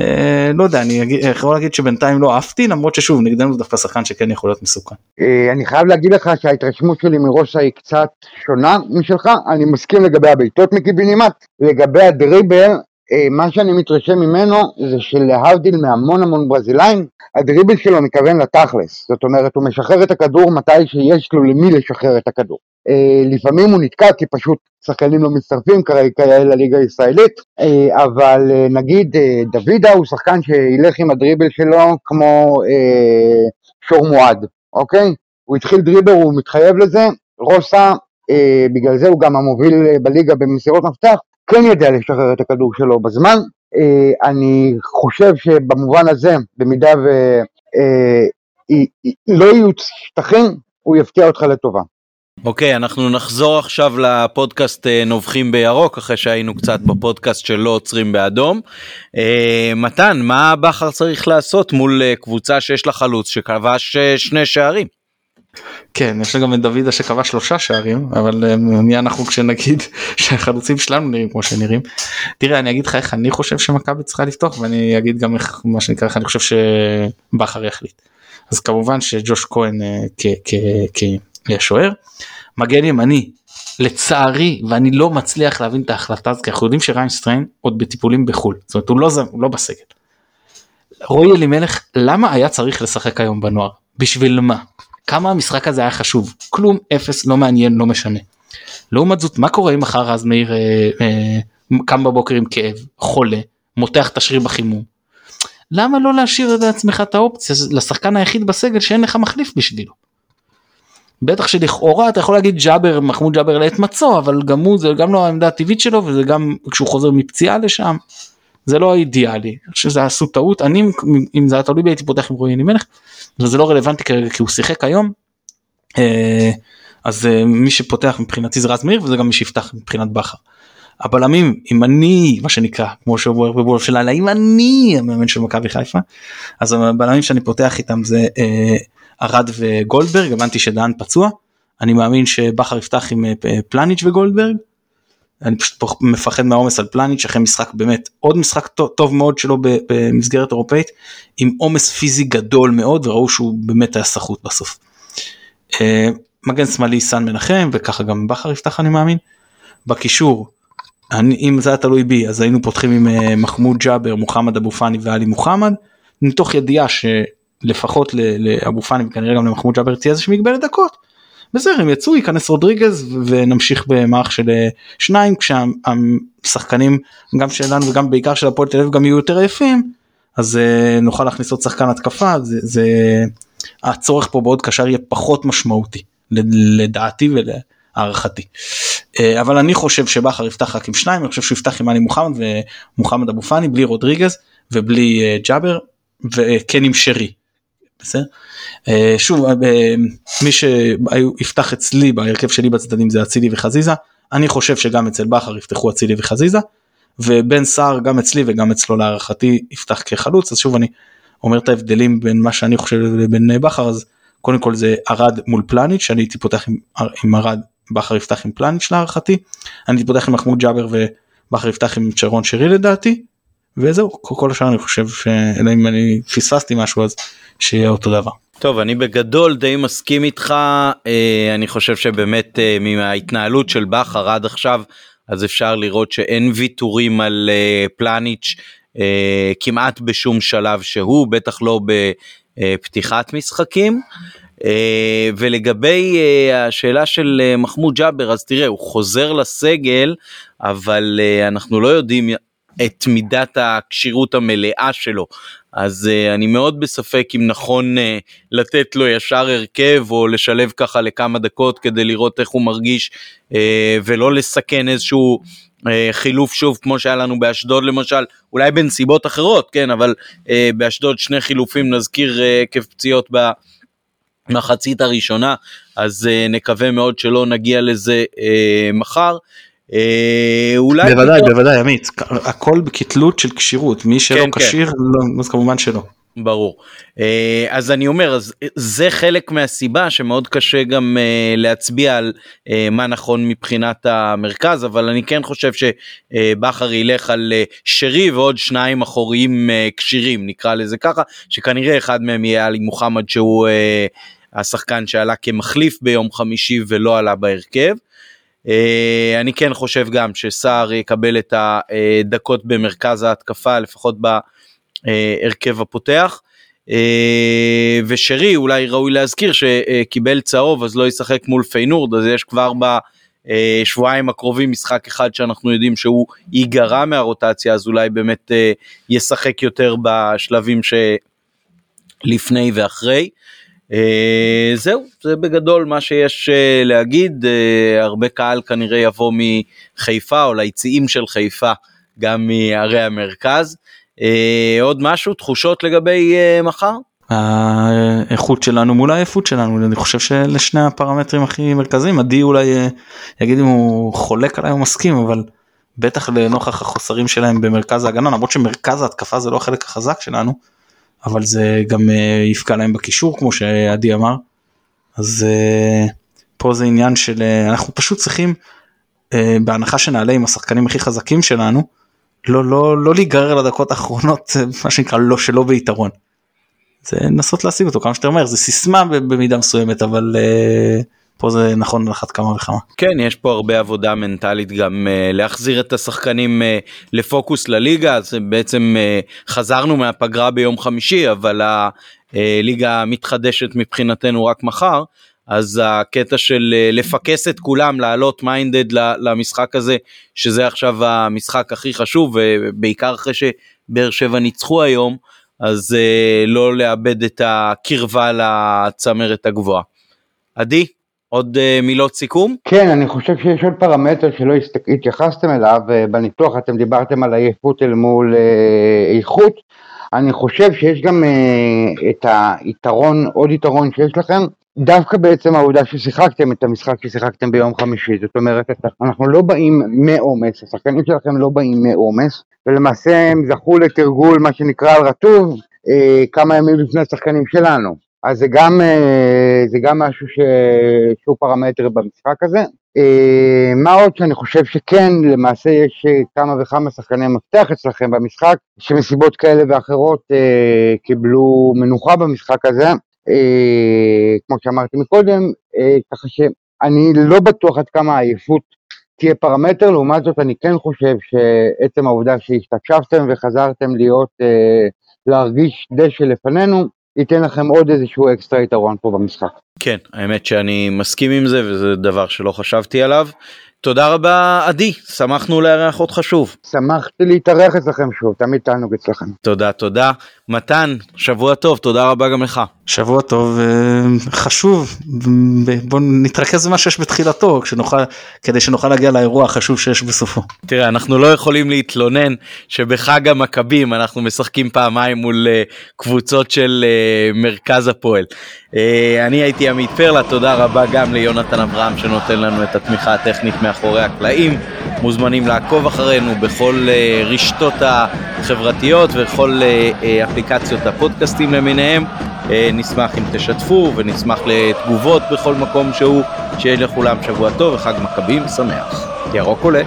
אה, לא יודע אני יכול להגיד שבינתיים לא אהבתי למרות ששוב נגדנו דווקא שחקן שכן יכול להיות מסוכן. אה, אני חייב להגיד לך שההתרשמות שלי מראשה היא קצת שונה משלך אני מסכים לגבי הבעיטות מקיבינימט לגבי הדריבל אה, מה שאני מתרשם ממנו זה שלהבדיל מהמון המון ברזילאים, הדריבל שלו מכוון לתכלס. זאת אומרת, הוא משחרר את הכדור מתי שיש לו למי לשחרר את הכדור. אה, לפעמים הוא נתקע כי פשוט שחקנים לא מצטרפים כרגע לליגה הישראלית, אה, אבל נגיד דוידה הוא שחקן שילך עם הדריבל שלו כמו שור מועד, אוקיי? הוא התחיל דריבל, הוא מתחייב לזה, רוסה, בגלל זה הוא גם המוביל בליגה במסירות מפתח, כן יודע לשחרר את הכדור שלו בזמן. אה, אני חושב שבמובן הזה, במידה ולא אה, יהיו שטחים, הוא יפתיע אותך לטובה. אוקיי, okay, אנחנו נחזור עכשיו לפודקאסט אה, נובחים בירוק, אחרי שהיינו קצת בפודקאסט של לא עוצרים באדום. מתן, מה בכר צריך לעשות מול קבוצה שיש לה חלוץ שכבש שני שערים? כן יש גם את דוידה שקבע שלושה שערים אבל אה, מי אנחנו כשנגיד *laughs* שהחלוצים שלנו נראים כמו שנראים. תראה אני אגיד לך איך אני חושב שמכבי צריכה לפתוח ואני אגיד גם איך מה שנקרא איך אני חושב שבכר יחליט. אז כמובן שג'וש כהן אה, כשוער. מגן ימני לצערי ואני לא מצליח להבין את ההחלטה הזאת כי אנחנו יודעים שריינסטריין עוד בטיפולים בחו"ל זאת אומרת הוא לא, הוא לא בסגל. רועי אלימלך למה היה צריך לשחק היום בנוער בשביל מה כמה המשחק הזה היה חשוב כלום אפס לא מעניין לא משנה. לעומת זאת מה קורה אם מחר רז מאיר אה, אה, קם בבוקר עם כאב חולה מותח את השריר בחימום. למה לא להשאיר לעצמך את האופציה לשחקן היחיד בסגל שאין לך מחליף בשבילו. בטח שלכאורה אתה יכול להגיד ג'אבר מחמוד ג'אבר לעת מצוא אבל גם הוא זה גם לא העמדה הטבעית שלו וזה גם כשהוא חוזר מפציעה לשם זה לא האידיאלי, אני חושב שזה עשו טעות, אני אם זה היה תלוי בי הייתי פותח עם רועי אלימלך, וזה לא רלוונטי כרגע כי הוא שיחק היום, אה, אז אה, מי שפותח מבחינתי זה רז מאיר וזה גם מי שיפתח מבחינת בכר. הבלמים אם אני מה שנקרא כמו שאומר בבולף של לילה אם אני המאמן של מכבי חיפה אז הבלמים שאני פותח איתם זה אה, ארד וגולדברג הבנתי שדן פצוע. אני מאמין שבכר יפתח עם פלניץ' וגולדברג אני פשוט מפחד מהעומס על פלניץ' אחרי משחק באמת עוד משחק טוב, מאוד שלו במסגרת אירופאית עם עומס פיזי גדול מאוד וראו שהוא באמת היה סחוט בסוף. אה, מגן שמאלי סן מנחם וככה גם בכר יפתח אני מאמין. בקישור אני, אם זה היה תלוי בי אז היינו פותחים עם אה, מחמוד ג'אבר מוחמד אבו פאני ואלי מוחמד מתוך ידיעה שלפחות לאבו פאני וכנראה גם למחמוד ג'אבר תהיה איזושהי מגבלת דקות. בסדר הם יצאו ייכנס רודריגז ונמשיך במערך של אה, שניים כשהשחקנים גם שלנו וגם בעיקר של הפועל תל אביב גם יהיו יותר יפים אז uh, נוכל להכניס עוד שחקן התקפה זה, זה הצורך פה בעוד קשר יהיה פחות משמעותי לדעתי ולהערכתי. Uh, אבל אני חושב שבכר יפתח רק עם שניים אני חושב שהוא יפתח עם עלי מוחמד ומוחמד אבו פאני בלי רודריגז ובלי ג'אבר וכן עם שרי בסדר? אה, שוב אה, מי שיפתח אצלי בהרכב שלי בצדדים זה אצילי וחזיזה. אני חושב שגם אצל בכר יפתחו אצילי וחזיזה ובן סער גם אצלי וגם אצלו להערכתי יפתח כחלוץ. אז שוב אני אומר את ההבדלים בין מה שאני חושב לבין בכר. אז קודם כל זה ארד מול פלניץ' שאני הייתי פותח עם, עם ארד בכר יפתח עם פלניץ' להערכתי. אני הייתי פותח עם מחמוד ג'אבר ובכר יפתח עם שרון שרי לדעתי. וזהו כל השאר אני חושב שאלא אם אני פספסתי משהו אז שיהיה אותו דבר. טוב אני בגדול די מסכים איתך אה, אני חושב שבאמת אה, מההתנהלות של בכר עד עכשיו אז אפשר לראות שאין ויתורים על אה, פלניץ' כמעט בשום שלב שהוא בטח לא בפתיחת משחקים. ולגבי השאלה של מחמוד ג'אבר אז תראה הוא חוזר לסגל אבל אנחנו לא יודעים את מידת הכשירות המלאה שלו אז uh, אני מאוד בספק אם נכון uh, לתת לו ישר הרכב או לשלב ככה לכמה דקות כדי לראות איך הוא מרגיש uh, ולא לסכן איזשהו uh, חילוף שוב כמו שהיה לנו באשדוד למשל אולי בנסיבות אחרות כן אבל uh, באשדוד שני חילופים נזכיר עקב uh, פציעות במחצית הראשונה אז uh, נקווה מאוד שלא נגיע לזה uh, מחר. אה, אולי בוודאי פתאום... בוודאי עמית הכל בקטלות של כשירות מי שלא כן, כן. כשיר כן. לא, אז כמובן שלא. ברור אה, אז אני אומר אז זה חלק מהסיבה שמאוד קשה גם אה, להצביע על מה נכון מבחינת המרכז אבל אני כן חושב שבכר ילך על שרי ועוד שניים אחוריים כשירים נקרא לזה ככה שכנראה אחד מהם יהיה עלי מוחמד שהוא השחקן שעלה כמחליף ביום חמישי ולא עלה בהרכב. אה, אני כן חושב גם שסער יקבל את הדקות במרכז ההתקפה לפחות בהרכב הפותח. אה, ושרי אולי ראוי להזכיר שקיבל צהוב אז לא ישחק מול פיינורד אז יש כבר בשבועיים הקרובים משחק אחד שאנחנו יודעים שהוא ייגרע מהרוטציה אז אולי באמת אה, ישחק יותר בשלבים שלפני ואחרי. אה, זהו, זה בגדול מה שיש אה, להגיד, אה, הרבה קהל כנראה יבוא מחיפה או ליציאים של חיפה, גם מערי המרכז. עוד משהו, תחושות לגבי מחר? האיכות שלנו מול העייפות שלנו אני חושב שאלה שני הפרמטרים הכי מרכזיים עדי אולי יגיד אם הוא חולק עליי או מסכים אבל בטח לנוכח החוסרים שלהם במרכז ההגנה למרות שמרכז ההתקפה זה לא החלק החזק שלנו אבל זה גם אה, יפגע להם בקישור כמו שעדי אמר. אז אה, פה זה עניין של אה, אנחנו פשוט צריכים בהנחה שנעלה עם השחקנים הכי חזקים שלנו לא לא לא להיגרר לדקות האחרונות מה שנקרא לא שלא ביתרון. זה לנסות להשיג אותו כמה שאתה אומר זה סיסמה במידה מסוימת אבל פה זה נכון על אחת כמה וכמה. כן יש פה הרבה עבודה מנטלית גם uh, להחזיר את השחקנים uh, לפוקוס לליגה אז בעצם uh, חזרנו מהפגרה ביום חמישי אבל הליגה מתחדשת מבחינתנו רק מחר אז הקטע של לפקס את כולם לעלות מיינדד למשחק הזה שזה עכשיו המשחק הכי חשוב ובעיקר אחרי שבאר שבע ניצחו היום אז לא לאבד את הקרבה לצמרת הגבוהה. עדי עוד uh, מילות סיכום? כן, אני חושב שיש עוד פרמטר שלא התייחסתם אליו, uh, בניתוח אתם דיברתם על עייפות אל מול uh, איכות, אני חושב שיש גם את היתרון, עוד יתרון שיש לכם, דווקא בעצם העובדה ששיחקתם את המשחק ששיחקתם ביום חמישי, זאת אומרת, אנחנו לא באים מעומס, השחקנים שלכם לא באים מעומס, ולמעשה הם זכו לתרגול, מה שנקרא על רטוב, uh, כמה ימים לפני השחקנים שלנו. אז זה גם, אה, זה גם משהו ש... שהוא פרמטר במשחק הזה. אה, מה עוד שאני חושב שכן, למעשה יש אה, כמה וכמה שחקני מפתח אצלכם במשחק, שמסיבות כאלה ואחרות קיבלו מנוחה במשחק הזה, כמו שאמרתי מקודם, ככה שאני לא בטוח עד כמה העייפות תהיה פרמטר, לעומת זאת אני כן חושב שעצם העובדה שהשתקשבתם וחזרתם להיות, להרגיש דשא לפנינו, ייתן לכם עוד איזשהו אקסטרה יתרון פה במשחק. כן, האמת שאני מסכים עם זה וזה דבר שלא חשבתי עליו. תודה רבה עדי, שמחנו לארח אותך שוב. שמחתי להתארח אצלכם שוב, תמיד תענוג אצלכם. תודה, תודה. מתן, שבוע טוב, תודה רבה גם לך. שבוע טוב, אה, חשוב, בוא נתרכז במה שיש בתחילתו, כשנוכל, כדי שנוכל להגיע לאירוע החשוב שיש בסופו. תראה, אנחנו לא יכולים להתלונן שבחג המכבים אנחנו משחקים פעמיים מול אה, קבוצות של אה, מרכז הפועל. אני הייתי עמית פרלה, תודה רבה גם ליונתן אברהם שנותן לנו את התמיכה הטכנית מאחורי הקלעים. מוזמנים לעקוב אחרינו בכל רשתות ה... חברתיות וכל אה, אה, אפליקציות הפודקאסטים למיניהם. אה, נשמח אם תשתפו ונשמח לתגובות בכל מקום שהוא. שיהיה לכולם שבוע טוב וחג מכבים שמח. ירוק עולה.